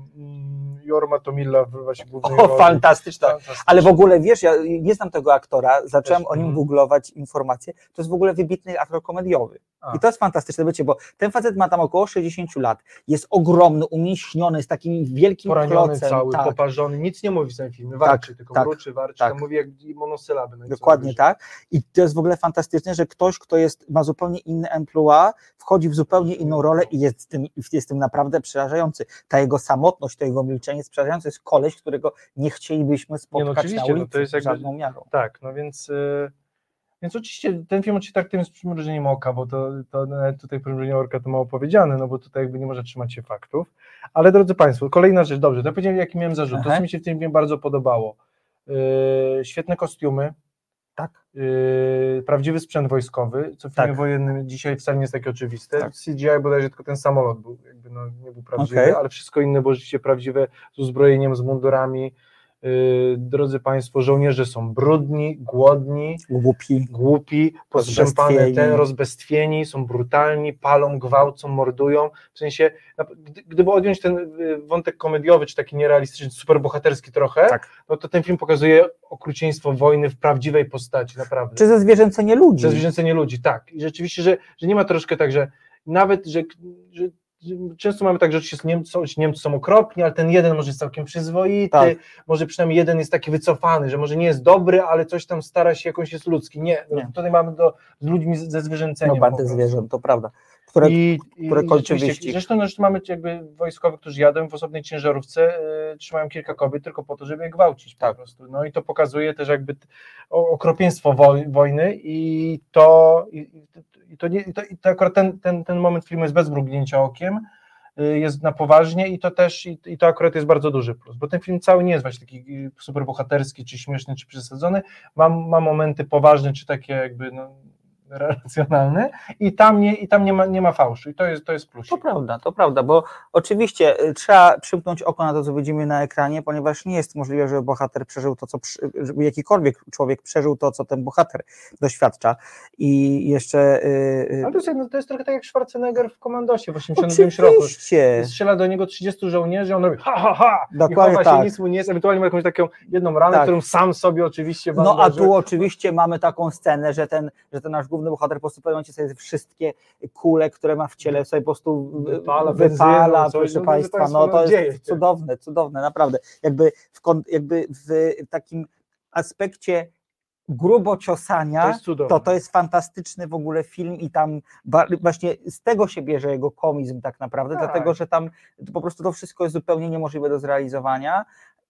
S2: Jorma Tomilla w właśnie głównej
S1: O, fantastyczna.
S2: Fantastyczna.
S1: Ale w ogóle wiesz, ja nie znam tego aktora, zacząłem
S2: Też,
S1: o nim
S2: mhm.
S1: googlować informacje. To jest w ogóle wybitny aktor komediowy.
S2: A.
S1: I to jest fantastyczne, wiecie, bo ten facet ma tam około 60 lat, jest ogromny, umięśniony, z takim wielkim
S2: poraniony
S1: klocem.
S2: cały,
S1: tak,
S2: poparzony, nic nie mówi w tym filmie, warczy, tylko
S1: tak,
S2: mruczy, warczy,
S1: tak.
S2: mówi jak monosylaby. no
S1: Dokładnie tak. I to jest w ogóle fantastyczne, że ktoś, kto jest, ma zupełnie inny emploi, wchodzi w zupełnie inną rolę i jest tym, jest tym naprawdę przerażający. Ta jego samotność, to jego milczenie jest przerażające. Jest koleś, którego nie chcielibyśmy spotkać na
S2: oczywiście, no
S1: ulicy
S2: to jest jakby-
S1: żadną miarą.
S2: Tak, no więc, y, więc oczywiście ten film oczywiście traktujemy z przymrużeniem oka, bo to, to tutaj przymrużenie oka to mało powiedziane, no bo tutaj jakby nie może trzymać się faktów. Ale drodzy Państwo, kolejna rzecz, dobrze, to ja powiedziałem jaki miałem zarzut, to
S1: Aha.
S2: co mi się w tym filmie bardzo podobało. Y, świetne kostiumy,
S1: Tak.
S2: y, prawdziwy sprzęt wojskowy, co w filmie
S1: Tak.
S2: wojennym dzisiaj wcale nie jest takie oczywiste.
S1: Tak.
S2: CGI bodajże tylko ten samolot był, jakby no, nie był prawdziwy,
S1: Okej.
S2: ale wszystko inne było rzeczywiście prawdziwe, z uzbrojeniem, z mundurami. Y, drodzy Państwo, żołnierze są brudni, głodni,
S1: Głupi.
S2: głupi, postrzępane,
S1: Rozbestwieni.
S2: ten, rozbestwieni, są brutalni, palą, gwałcą, mordują. W sensie, gdyby odjąć ten y, wątek komediowy, czy taki nierealistyczny, superbohaterski trochę,
S1: Tak.
S2: no to ten film pokazuje okrucieństwo wojny w prawdziwej postaci, naprawdę.
S1: Czy ze zwierzęcenie ludzi?
S2: Przez zwierzęcenie ludzi, tak. I rzeczywiście, że, że nie ma troszkę tak, że nawet, że, że często mamy tak, że oczywiście Niemcy, są- Niemcy są okropni, ale ten jeden może jest całkiem przyzwoity,
S1: Tak.
S2: może przynajmniej jeden jest taki wycofany, że może nie jest dobry, ale coś tam stara się, jakoś jest ludzki. Nie, no,
S1: Nie.
S2: tutaj mamy do, z ludźmi ze zwierzęceniem.
S1: No
S2: prostu.
S1: zwierząt, to prawda. które,
S2: I,
S1: które
S2: i
S1: wyścig.
S2: Zresztą no, że mamy jakby wojskowych, którzy jadą w osobnej ciężarówce, y, trzymają kilka kobiet tylko po to, żeby je gwałcić
S1: Tak.
S2: po prostu. No i to pokazuje też jakby okropieństwo woj, wojny i to, i, i to, nie, to, to akurat ten, ten, ten moment filmu jest bez mrugnięcia okiem, y, jest na poważnie i to też, i, i to akurat jest bardzo duży plus, bo ten film cały nie jest właśnie taki y, super bohaterski, czy śmieszny, czy przesadzony, ma, ma momenty poważne, czy takie jakby no, racjonalne i tam nie, i tam nie ma, nie ma fałszu i to jest, to jest plus.
S1: To prawda, to prawda, bo oczywiście y, trzeba przymknąć oko na to, co widzimy na ekranie, ponieważ nie jest możliwe, żeby bohater przeżył to, co, żeby jakikolwiek człowiek przeżył to, co ten bohater doświadcza. I jeszcze... y, y,
S2: Ale to jest, jedno- to jest trochę tak jak Schwarzenegger w Komandosie w 89 roku.
S1: Oczywiście.
S2: Strzela do niego 30 żołnierzy, on robi ha, ha, ha
S1: Dokładnie
S2: i
S1: tak.
S2: się, nic mu nie jest, ewentualnie ma jakąś taką jedną ranę,
S1: Tak.
S2: którą sam sobie oczywiście
S1: No a
S2: bandaży.
S1: tu oczywiście mamy taką scenę, że ten, że ten nasz główny bohater po prostu momencie sobie wszystkie kule, które ma w ciele sobie po prostu wy-
S2: Wypala
S1: wypala,
S2: coś.
S1: proszę
S2: No,
S1: Państwa, no to jest cudowne, cudowne, naprawdę. Jakby w, jakby w takim aspekcie grubo ciosania,
S2: To
S1: to, to jest fantastyczny w ogóle film i tam właśnie z tego się bierze jego komizm tak naprawdę,
S2: Tak.
S1: dlatego że tam po prostu to wszystko jest zupełnie niemożliwe do zrealizowania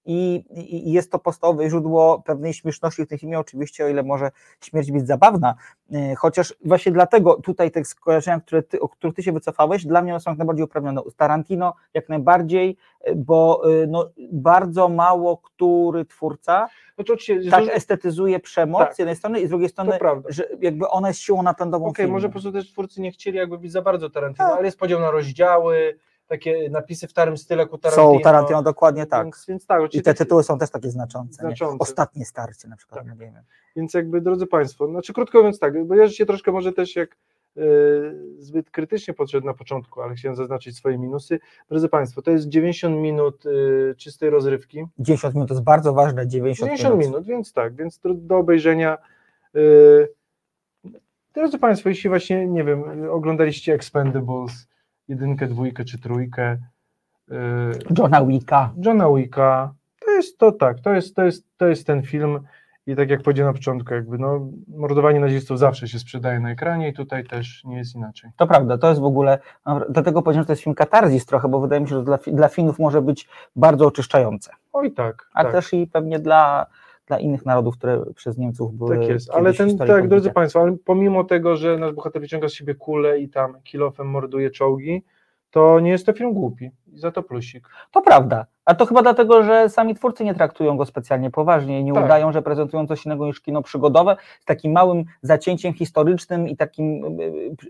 S1: i, i jest to podstawowe źródło pewnej śmieszności w tym filmie, oczywiście, o ile może śmierć być zabawna, e, chociaż właśnie dlatego tutaj te skojarzenia, które ty, o których ty się wycofałeś, dla mnie one są jak najbardziej uprawnione. Tarantino jak najbardziej, e, bo e, no, bardzo mało który twórca
S2: No
S1: tak
S2: dużo-
S1: estetizuje przemoc
S2: Tak.
S1: z jednej strony i z drugiej strony, że jakby ona jest siłą napędową
S2: Okej,
S1: filmu.
S2: może po prostu też twórcy nie chcieli jakby być za bardzo Tarantino,
S1: Tak.
S2: ale jest podział na rozdziały, takie napisy w starym stylu jak u Tarantino.
S1: Są Tarantino, dokładnie tak.
S2: Więc, więc tak,
S1: I te tytuły są też takie znaczące.
S2: Znaczące.
S1: Ostatnie starcie na przykład,
S2: Tak.
S1: nie wiem.
S2: Więc jakby, drodzy Państwo, znaczy krótko mówiąc tak, bo ja się troszkę może też jak e, zbyt krytycznie podszedł na początku, ale chciałem zaznaczyć swoje minusy. Drodzy Państwo, to jest 90 minut e, czystej rozrywki.
S1: 90 minut to jest bardzo ważne, 90,
S2: 90 minut, więc tak, więc do, do obejrzenia. e, Drodzy Państwo, jeśli właśnie, nie wiem, oglądaliście Expendables, jedynkę, dwójkę czy trójkę, e,
S1: Johna Wicka.
S2: Johna Wicka, to jest to tak, to jest, to jest, to jest ten film. I tak jak powiedziałem na początku, jakby no, mordowanie nazistów zawsze się sprzedaje na ekranie i tutaj też nie jest inaczej.
S1: To prawda, to jest w ogóle, no, dlatego powiedziałem, że to jest film katarzis trochę, bo wydaje mi się, że dla, dla Finów może być bardzo oczyszczające,
S2: Oj tak,
S1: ale
S2: tak,
S1: też i pewnie dla, dla innych narodów, które przez Niemców były
S2: tak jest, ale ten, tak, drodzy
S1: podbite.
S2: Państwo, ale pomimo tego, że nasz bohater wyciąga z siebie kulę i tam kilofem morduje czołgi, to nie jest to film głupi i za to plusik.
S1: To prawda, a to chyba dlatego, że sami twórcy nie traktują go specjalnie poważnie i nie
S2: Tak.
S1: udają, że prezentują coś innego niż kino przygodowe, z takim małym zacięciem historycznym i takim y,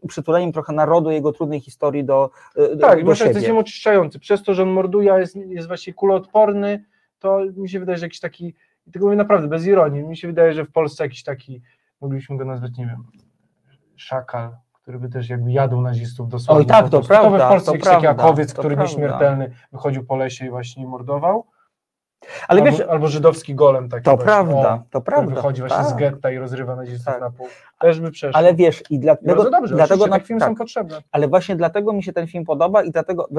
S1: y, przytuleniem trochę narodu, jego trudnej historii do, y, do,
S2: Tak,
S1: do
S2: jest
S1: siebie.
S2: film oczyszczający. Przez to, że on morduje, jest, jest właśnie kuloodporny, to mi się wydaje, że jakiś taki, i tego mówię naprawdę bez ironii, mi się wydaje, że w Polsce jakiś taki, moglibyśmy go nazwać, nie wiem, szakal, który by też jakby jadł nazistów dosłownie.
S1: Oj, tak, to
S2: prostu. To
S1: prawda,
S2: w Polsce
S1: to prawda,
S2: jakowiec, który
S1: prawda.
S2: nieśmiertelny wychodził po lesie i właśnie mordował.
S1: Ale
S2: albo,
S1: wiesz,
S2: albo żydowski golem taki
S1: To
S2: właśnie,
S1: prawda,
S2: o,
S1: to prawda,
S2: wychodzi właśnie z
S1: tak.
S2: getta i rozrywa nazistów
S1: Tak.
S2: na pół. Też by przeszło.
S1: ale wiesz, i dlatego,
S2: bardzo dobrze,
S1: dlatego na,
S2: tak filmy
S1: tak,
S2: są potrzebne.
S1: ale właśnie dlatego mi się ten film podoba i dlatego,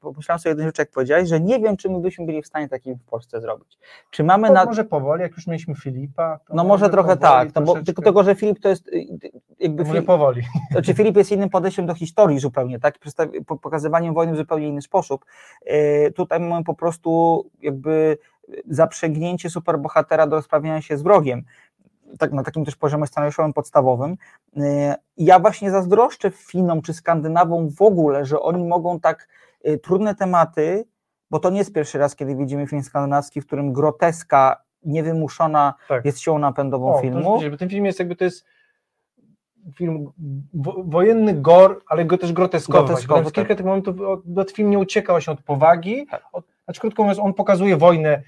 S1: pomyślałem sobie jedną rzecz, jak powiedziałeś, że nie wiem, czy my byśmy byli w stanie taki film w Polsce zrobić. Czy mamy na...
S2: Może powoli, jak już mieliśmy Filipa. To
S1: No może trochę
S2: powoli,
S1: tak, no bo tylko tego, że Filip to jest y, y, jakby Filip-
S2: powoli.
S1: Znaczy Filip jest innym podejściem do historii zupełnie, tak? Pokazywaniem wojny w zupełnie inny sposób. Yy, Tutaj mamy po prostu jakby zaprzęgnięcie superbohatera do rozprawiania się z wrogiem. Tak, na takim też poziomie scenariuszowym podstawowym. I Ja właśnie zazdroszczę Finom czy Skandynawom w ogóle, że oni mogą tak yy, trudne tematy, bo to nie jest pierwszy raz, kiedy widzimy film skandynawski, w którym groteska niewymuszona
S2: Tak.
S1: jest siłą napędową
S2: O, to
S1: filmu.
S2: bo ten film jest jakby to jest film wo, wojenny gor, ale go też groteskowy.
S1: Groteskowy, tak.
S2: kilka tych momentów, od film nie ucieka właśnie od powagi, od, znaczy krótko mówiąc, on pokazuje wojnę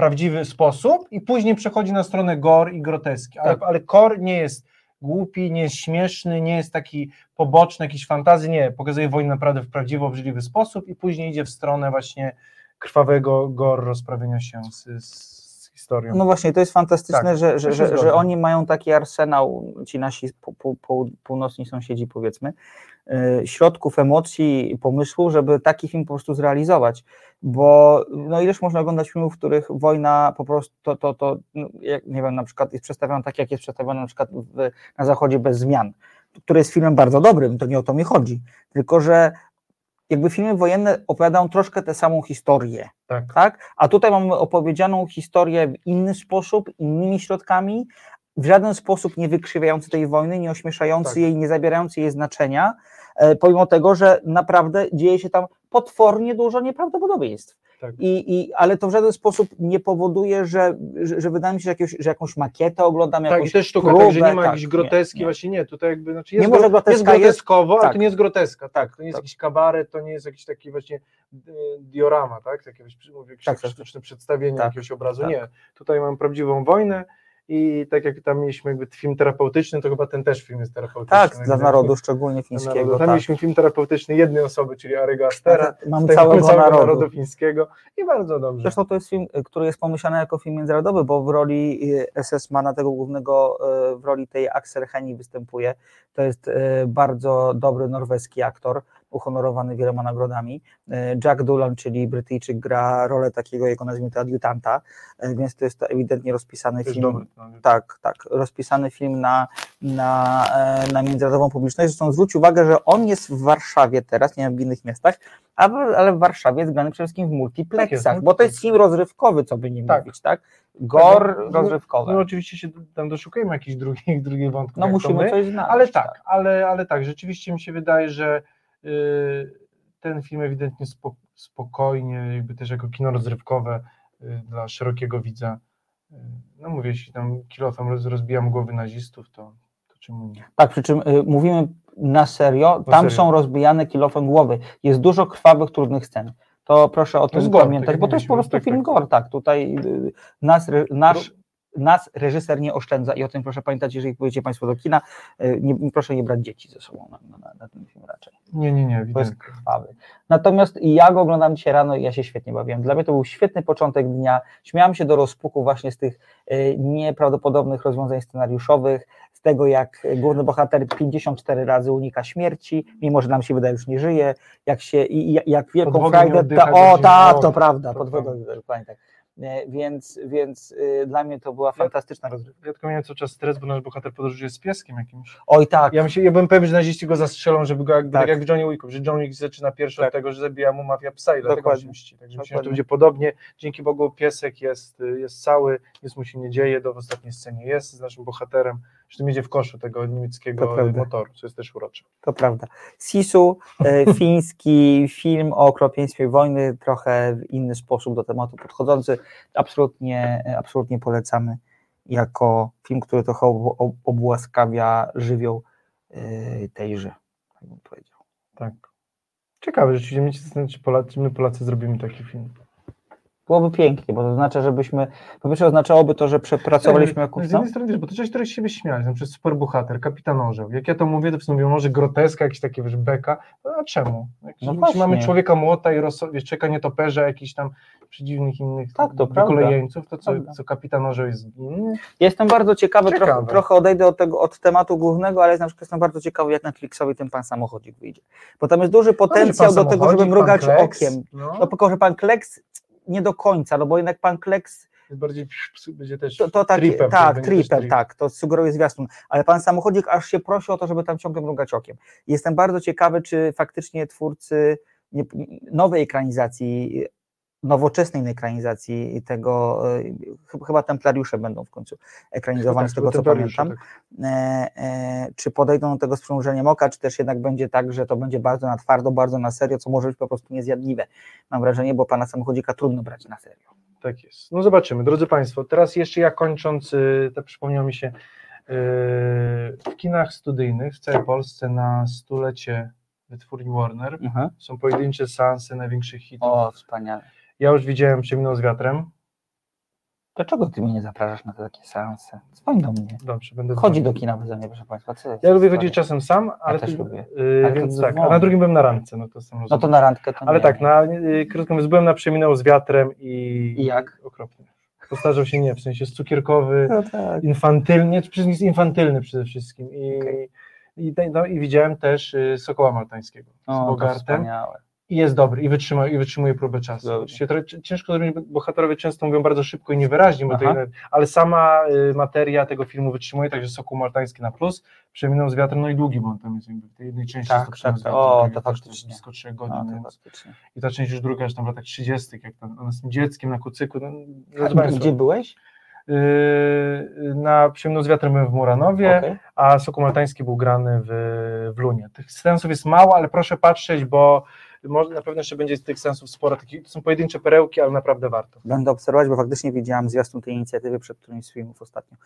S2: prawdziwy sposób i później przechodzi na stronę gor i groteski, ale,
S1: Tak.
S2: ale kor nie jest głupi, nie jest śmieszny, nie jest taki poboczny, jakiś fantazy, nie, pokazuje wojnę naprawdę w prawdziwy, obrzydliwy sposób i później idzie w stronę właśnie krwawego gor rozprawienia się z, z historią.
S1: No właśnie, to jest fantastyczne,
S2: Tak,
S1: że, że, że, że oni mają taki arsenał, ci nasi pół, pół, pół, północni sąsiedzi powiedzmy, yy, środków, emocji, pomysłu, żeby taki film po prostu zrealizować, bo no ileż można oglądać filmów, w których wojna po prostu, to, to, to no, jak, nie wiem, na przykład jest przedstawiona tak, jak jest przedstawiona na przykład w, na zachodzie bez zmian, który jest filmem bardzo dobrym, to nie o to mi chodzi, tylko że jakby filmy wojenne opowiadają troszkę tę samą historię,
S2: Tak.
S1: tak? A tutaj mamy opowiedzianą historię w inny sposób, innymi środkami, w żaden sposób nie wykrzywiający tej wojny, nie ośmieszający
S2: Tak.
S1: jej, nie zabierający jej znaczenia, e, pomimo tego, że naprawdę dzieje się tam potwornie dużo nieprawdopodobieństw.
S2: Tak.
S1: I, i, ale to w żaden sposób nie powoduje, że, że, że wydaje mi się, że, jakieś, że jakąś makietę oglądam,
S2: Tak,
S1: jakąś
S2: i też sztuka,
S1: próbę,
S2: tak, że nie ma
S1: tak,
S2: jakiejś groteski,
S1: nie, nie.
S2: właśnie nie, tutaj jakby, znaczy
S1: Nie
S2: jest,
S1: może
S2: gro-
S1: groteska,
S2: jest
S1: jest-
S2: groteskowo, ale
S1: tak.
S2: to nie jest groteska, tak, to nie jest
S1: tak.
S2: jakiś kabaret, to nie jest jakiś taki właśnie y, diorama, tak, jakieś, mówię, jakieś
S1: Tak, tak.
S2: sztuczne przedstawienie
S1: Tak,
S2: jakiegoś obrazu,
S1: tak.
S2: nie, tutaj mam prawdziwą wojnę i tak jak tam mieliśmy jakby film terapeutyczny, to chyba ten też film jest terapeutyczny.
S1: Tak, dla narodu, szczególnie fińskiego.
S2: narodu. Tam
S1: tak.
S2: mieliśmy film terapeutyczny jednej osoby, czyli Arygo Astera,
S1: Mamy
S2: z tego
S1: całego narodu.
S2: narodu fińskiego i bardzo dobrze.
S1: Zresztą to jest film, y, który jest pomyślany jako film międzynarodowy, bo w roli y, SS-mana, tego głównego, y, w roli tej Axel Henny występuje. To jest bardzo dobry norweski aktor, uhonorowany wieloma nagrodami. Y, Jack Doolan, czyli Brytyjczyk, gra rolę takiego, jak nazwijmy to, adiutanta, y, więc to jest to ewidentnie rozpisany film.
S2: dobry, no.
S1: Tak, tak, rozpisany film na, na, e, na międzynarodową publiczność. Zresztą zwróć uwagę, że on jest w Warszawie teraz, nie wiem w innych miastach, ale w Warszawie jest grany przede wszystkim w multiplexach,
S2: Tak
S1: bo to jest film rozrywkowy, co by nie
S2: Tak.
S1: mówić, tak? Gor
S2: Tak, no,
S1: rozrywkowy.
S2: No oczywiście się tam doszukujemy jakichś drugich, drugich wątków.
S1: No musimy
S2: my,
S1: coś znaleźć.
S2: Ale tak, ale, ale tak, rzeczywiście mi się wydaje, że ten film ewidentnie spo, spokojnie, jakby też jako kino rozrywkowe y, dla szerokiego widza. Y, no mówię, jeśli tam kilofem roz, rozbijam głowy nazistów, to, to czemu nie?
S1: Tak, przy czym y, mówimy na serio, tam
S2: serio.
S1: są rozbijane kilofem głowy. Jest dużo krwawych, trudnych scen. To proszę o tym
S2: gore,
S1: pamiętać,
S2: tak
S1: bo to jest po prostu
S2: tak,
S1: film
S2: tak.
S1: gore, tak. Tutaj y, nas, re- nasz, nas reżyser nie oszczędza i o tym proszę pamiętać, jeżeli pójdziecie Państwo do kina, y, nie, proszę nie brać dzieci ze sobą na, na, na ten film raczej.
S2: Nie, nie, nie,
S1: To jest krwawy. Natomiast ja go oglądam dzisiaj rano i ja się świetnie bawiłem. Dla mnie to był świetny początek dnia. Śmiałam się do rozpuku właśnie z tych y, nieprawdopodobnych rozwiązań scenariuszowych, z tego jak główny bohater 54 razy unika śmierci, mimo że nam się wydaje, już nie żyje, jak się i, jak wielką frajdę. Ta, o tak, to prawda, pod wodą, tak. Więc, więc y, dla mnie to była fantastyczna rozrywka.
S2: Ja tylko miałem cały czas stres, bo nasz bohater podróżuje z pieskiem jakimś.
S1: Oj tak,
S2: Ja, myślę, ja byłem pewien, że naziści go zastrzelą, żeby go jakby, tak.
S1: Tak.
S2: jak w Johnny Wicku, że John Wick zaczyna pierwszy od
S1: Tak.
S2: tego, że zabija mu mafia psa i dlatego się mści. Także myślę, że to będzie podobnie. Dzięki Bogu piesek jest, jest cały, nic mu się nie dzieje, do w ostatniej scenie jest z naszym bohaterem, że to jedzie w koszu tego niemieckiego motoru, co jest też urocze.
S1: To prawda. Sisu, e, fiński film o okropieństwie wojny, trochę w inny sposób do tematu podchodzący. Absolutnie, e, absolutnie polecamy jako film, który trochę ob- ob- obłaskawia żywioł e, tejże, tak bym powiedział.
S2: Tak. Ciekawe, rzeczywiście mnie się czy my Polacy zrobimy taki film.
S1: Byłoby pięknie, bo to oznacza, żebyśmy, po pierwsze oznaczałoby to, że przepracowaliśmy
S2: No,
S1: jakąś...
S2: Z
S1: No,
S2: jednej strony, wiesz, bo to coś, które się śmiali, na przykład superbohater, kapitan orzeł. Jak ja to mówię, to wszyscy mówią, może groteska, jakieś takie, wiesz, beka. No, a czemu? Jak
S1: No właśnie.
S2: mamy człowieka młota i wiesz, czeka nietoperza, jakichś tam przedziwnych innych
S1: Tak, to prawda.
S2: wykolejeńców, to co,
S1: Prawda.
S2: co kapitan orzeł jest inny?
S1: Jestem bardzo ciekawy,
S2: Ciekawe.
S1: Trochę, trochę odejdę od, tego, od tematu głównego, ale na przykład jestem bardzo ciekawy, jak Netflixowi ten pan samochodzik wyjdzie. Bo tam jest duży potencjał do tego, żeby mrugać okiem.
S2: No,
S1: No tylko, że pan Kleks nie do końca, no bo jednak pan Kleks
S2: bardziej, będzie też
S1: to, to tak,
S2: tripem,
S1: tak, triper,
S2: trip.
S1: tak, to sugeruje zwiastun, ale pan samochodzik aż się prosi o to, żeby tam ciągle mrugać okiem. Jestem bardzo ciekawy, czy faktycznie twórcy nowej ekranizacji, nowoczesnej ekranizacji tego, e, ch- chyba Templariusze będą w końcu ekranizowani,
S2: Tak,
S1: z tego co pamiętam, e, e, czy podejdą do tego z przymrużeniem oka, czy też jednak będzie tak, że to będzie bardzo na twardo, bardzo na serio, co może być po prostu niezjadliwe. Mam wrażenie, bo pana samochodzika trudno brać na serio.
S2: Tak jest. No zobaczymy. Drodzy Państwo, teraz jeszcze ja kończąc, y, to przypomniał mi się, y, w kinach studyjnych w całej Polsce na stulecie wytwórni Warner są pojedyncze seanse największych hitów.
S1: O, wspaniale.
S2: Ja już widziałem Przeminął z wiatrem.
S1: Dlaczego ty mnie nie zapraszasz na te takie seanse? Dzwoń do mnie.
S2: Dobrze, będę
S1: Chodzi do kina beze mnie, proszę Państwa. Co
S2: Ja lubię chodzić czasem sam, ale
S1: też
S2: ty-
S1: lubię.
S2: y,
S1: to
S2: więc tak, a na drugim byłem na randce, no to sam
S1: No to na randkę to
S2: Ale
S1: nie.
S2: tak, na, y, krótko mówiąc, byłem na Przeminął z wiatrem i...
S1: I jak?
S2: Okropnie. Postarzał się nie, w sensie jest cukierkowy,
S1: No tak.
S2: infantylny, przecież jest infantylny przede wszystkim. I, i, te- no, i widziałem też y, Sokoła Maltańskiego z
S1: O, to
S2: Bogartem.
S1: wspaniałe.
S2: I jest dobry i wytrzyma, i wytrzymuje próbę czasu. Ciężko zrobić, bo bohaterowie często mówią bardzo szybko i niewyraźnie, bo to ale sama y, materia tego filmu wytrzymuje, także Sokół Maltański na plus, Przeminął z wiatrem, no i długi, bo on tam jest w tej jednej części
S1: Tak, tak, tak. O,
S2: tak,
S1: to
S2: też
S1: faktycznie.
S2: blisko 3
S1: A,
S2: godzin,
S1: faktycznie.
S2: i ta część już druga, już tam w latach 30., jak tam ona z tym dzieckiem na kucyku, no,
S1: A Gdzie byłeś?
S2: Yy, na Przeminął z wiatrem byłem w Muranowie,
S1: Okej.
S2: a Sokół Maltański był grany w, w Lunie. Tych sensów jest mało, ale proszę patrzeć, bo może, na pewno jeszcze będzie z tych sensów sporo. Takich, to są pojedyncze perełki, ale naprawdę warto.
S1: Będę obserwować, bo faktycznie widziałam zwiastun tej inicjatywy przed którymś z filmów ostatnio.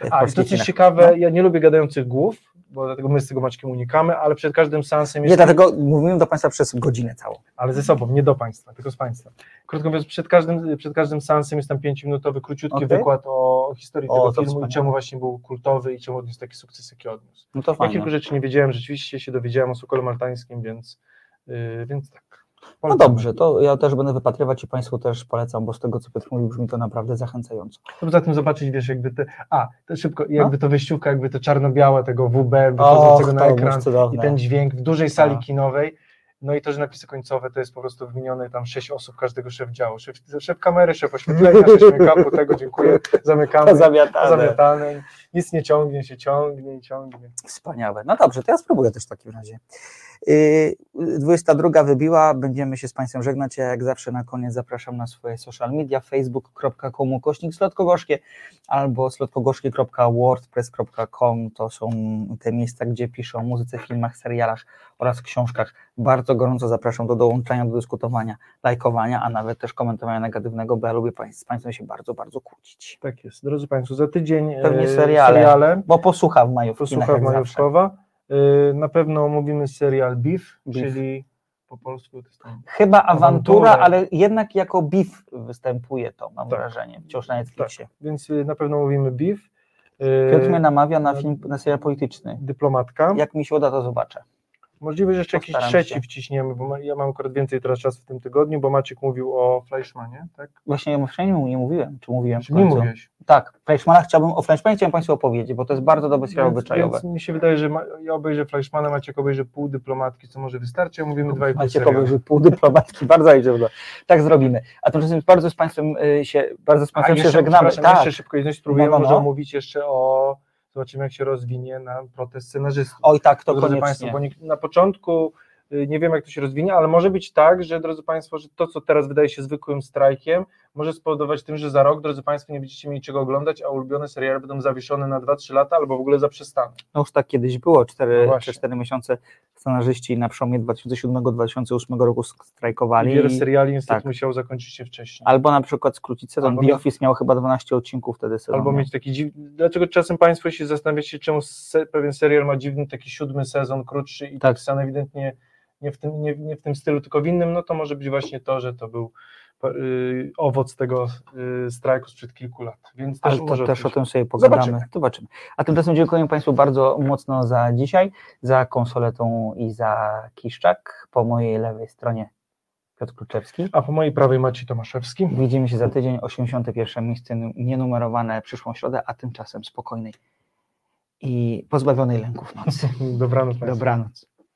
S1: w
S2: A, i to coś ciekawe,
S1: No.
S2: ja nie lubię gadających głów, bo dlatego my z tego Maćkiem unikamy, ale przed każdym seansem jest...
S1: Nie, dlatego mówiłem do Państwa przez godzinę całą.
S2: ale ze sobą, nie do Państwa, tylko z Państwa. Krótko mówiąc, przed każdym, przed każdym seansem jest tam pięciominutowy, króciutki
S1: Okej.
S2: wykład o historii
S1: O,
S2: tego filmu i czemu właśnie był kultowy i czemu odniósł taki sukces, jaki odniósł.
S1: No to
S2: Ja
S1: fajnie.
S2: kilku rzeczy nie wiedziałem, rzeczywiście się dowiedziałem o Sokole Maltańskim, więc, więc tak.
S1: No dobrze, to ja też będę wypatrywać i Państwu też polecam, bo z tego co Piotr mówił, brzmi to naprawdę zachęcająco.
S2: Poza tym zobaczyć, wiesz, jakby te, a, to szybko, jakby to wyjściówka, jakby to czarno-białe tego WB wychodzącego na ekran i ten dźwięk w dużej sali
S1: Tak.
S2: kinowej, no i to, że napisy końcowe to jest po prostu wymienione tam sześć osób, każdego szef działu, szef, szef kamery, szef oświetlenia, szef make-upu, tego dziękuję, zamykamy,
S1: Pozamiatane.
S2: pozamiatane, nic nie ciągnie, się ciągnie i ciągnie.
S1: Wspaniałe. No dobrze, to ja spróbuję też w takim razie. Yy, 22 wybiła, będziemy się z Państwem żegnać. Ja jak zawsze na koniec zapraszam na swoje social media facebook.com ukośnik slotkogorzkie albo slotkogorzkie.wordpress.com to są te miejsca, gdzie piszę o muzyce, filmach, serialach oraz książkach. Bardzo gorąco zapraszam do dołączania, do dyskutowania, lajkowania, a nawet też komentowania negatywnego, bo ja lubię z Państwem się bardzo, bardzo kłócić.
S2: Tak jest. Drodzy Państwo, za tydzień
S1: Pewnie
S2: e,
S1: seriale,
S2: seriale
S1: bo posłucha w majówki.
S2: posłucha Majówkowa. E, Na pewno omówimy serial Beef,
S1: Beef.
S2: czyli po polsku to jest tam
S1: Chyba awantura,
S2: Awantura.
S1: ale jednak jako beef występuje to, mam
S2: Tak.
S1: wrażenie, wciąż na Netflixie.
S2: więc y, na pewno mówimy Beef. Y,
S1: Piotr mnie namawia na film, na serial polityczny.
S2: Dyplomatka.
S1: Jak mi się uda, to zobaczę.
S2: Możliwe, że jeszcze jakiś
S1: Postaram
S2: trzeci
S1: się.
S2: wciśniemy, bo ma, ja mam akurat więcej teraz czasu w tym tygodniu, bo Maciek mówił o Fleischmanie, tak?
S1: Właśnie ja wcześniej nie mówiłem, czy mówiłem w
S2: Czy nie mówiłeś?
S1: Tak, Fleischmana chciałbym, o Fleischmanie chciałem Państwu opowiedzieć, bo to jest bardzo dobry serial obyczajowy.
S2: więc mi się wydaje, że ma, ja obejrzę Fleischmana, Maciek obejrzy pół dyplomatki, co może wystarczy, a mówimy dwa i pół
S1: Macie
S2: serialu.
S1: że pół dyplomatki, bardzo się uda. Tak zrobimy. A tymczasem bardzo z Państwem y, się, bardzo z
S2: A
S1: Państwem się
S2: jeszcze,
S1: żegnamy. Tak.
S2: jeszcze szybko, jedność spróbujemy
S1: No, no, no.
S2: może omówić jeszcze o, zobaczymy jak się rozwinie na protest scenarzystów.
S1: Oj tak, to
S2: drodzy. Państwo, bo nie, na początku y, nie wiem, jak to się rozwinie, ale może być tak, że, drodzy Państwo, że to, co teraz wydaje się zwykłym strajkiem, może spowodować tym, że za rok, drodzy Państwo, nie będziecie mieli czego oglądać, a ulubione seriale będą zawieszone na 2-3 lata albo w ogóle zaprzestane.
S1: No już tak kiedyś było,
S2: No
S1: 4,
S2: właśnie.
S1: 4 miesiące scenarzyści na przełomie 2007-2008 roku strajkowali.
S2: I wiele seriali niestety
S1: tak.
S2: musiało zakończyć się wcześniej.
S1: Albo na przykład skrócić sezon.
S2: Albo
S1: The Office miał chyba 12 odcinków wtedy sezon.
S2: Albo mieć taki dziwny. Dlaczego czasem Państwo się zastanawiacie, czemu se, pewien serial ma dziwny taki siódmy sezon, krótszy i tak pisany ewidentnie nie w, tym, nie, nie w tym stylu, tylko w innym, no to może być właśnie to, że to był owoc tego y, strajku sprzed kilku lat. Więc też
S1: Ale to też o tym sobie pogadamy.
S2: Zobaczymy.
S1: Zobaczymy. A tymczasem dziękuję Państwu bardzo mocno za dzisiaj, za konsoletą i za Kiszczak. Po mojej lewej stronie Piotr Kluczewski.
S2: A po mojej prawej Maciej Tomaszewski.
S1: Widzimy się za tydzień, 81 miejsce nienumerowane przyszłą środę, a tymczasem spokojnej i pozbawionej lęków nocy.
S2: Dobranoc.
S1: Dobranoc.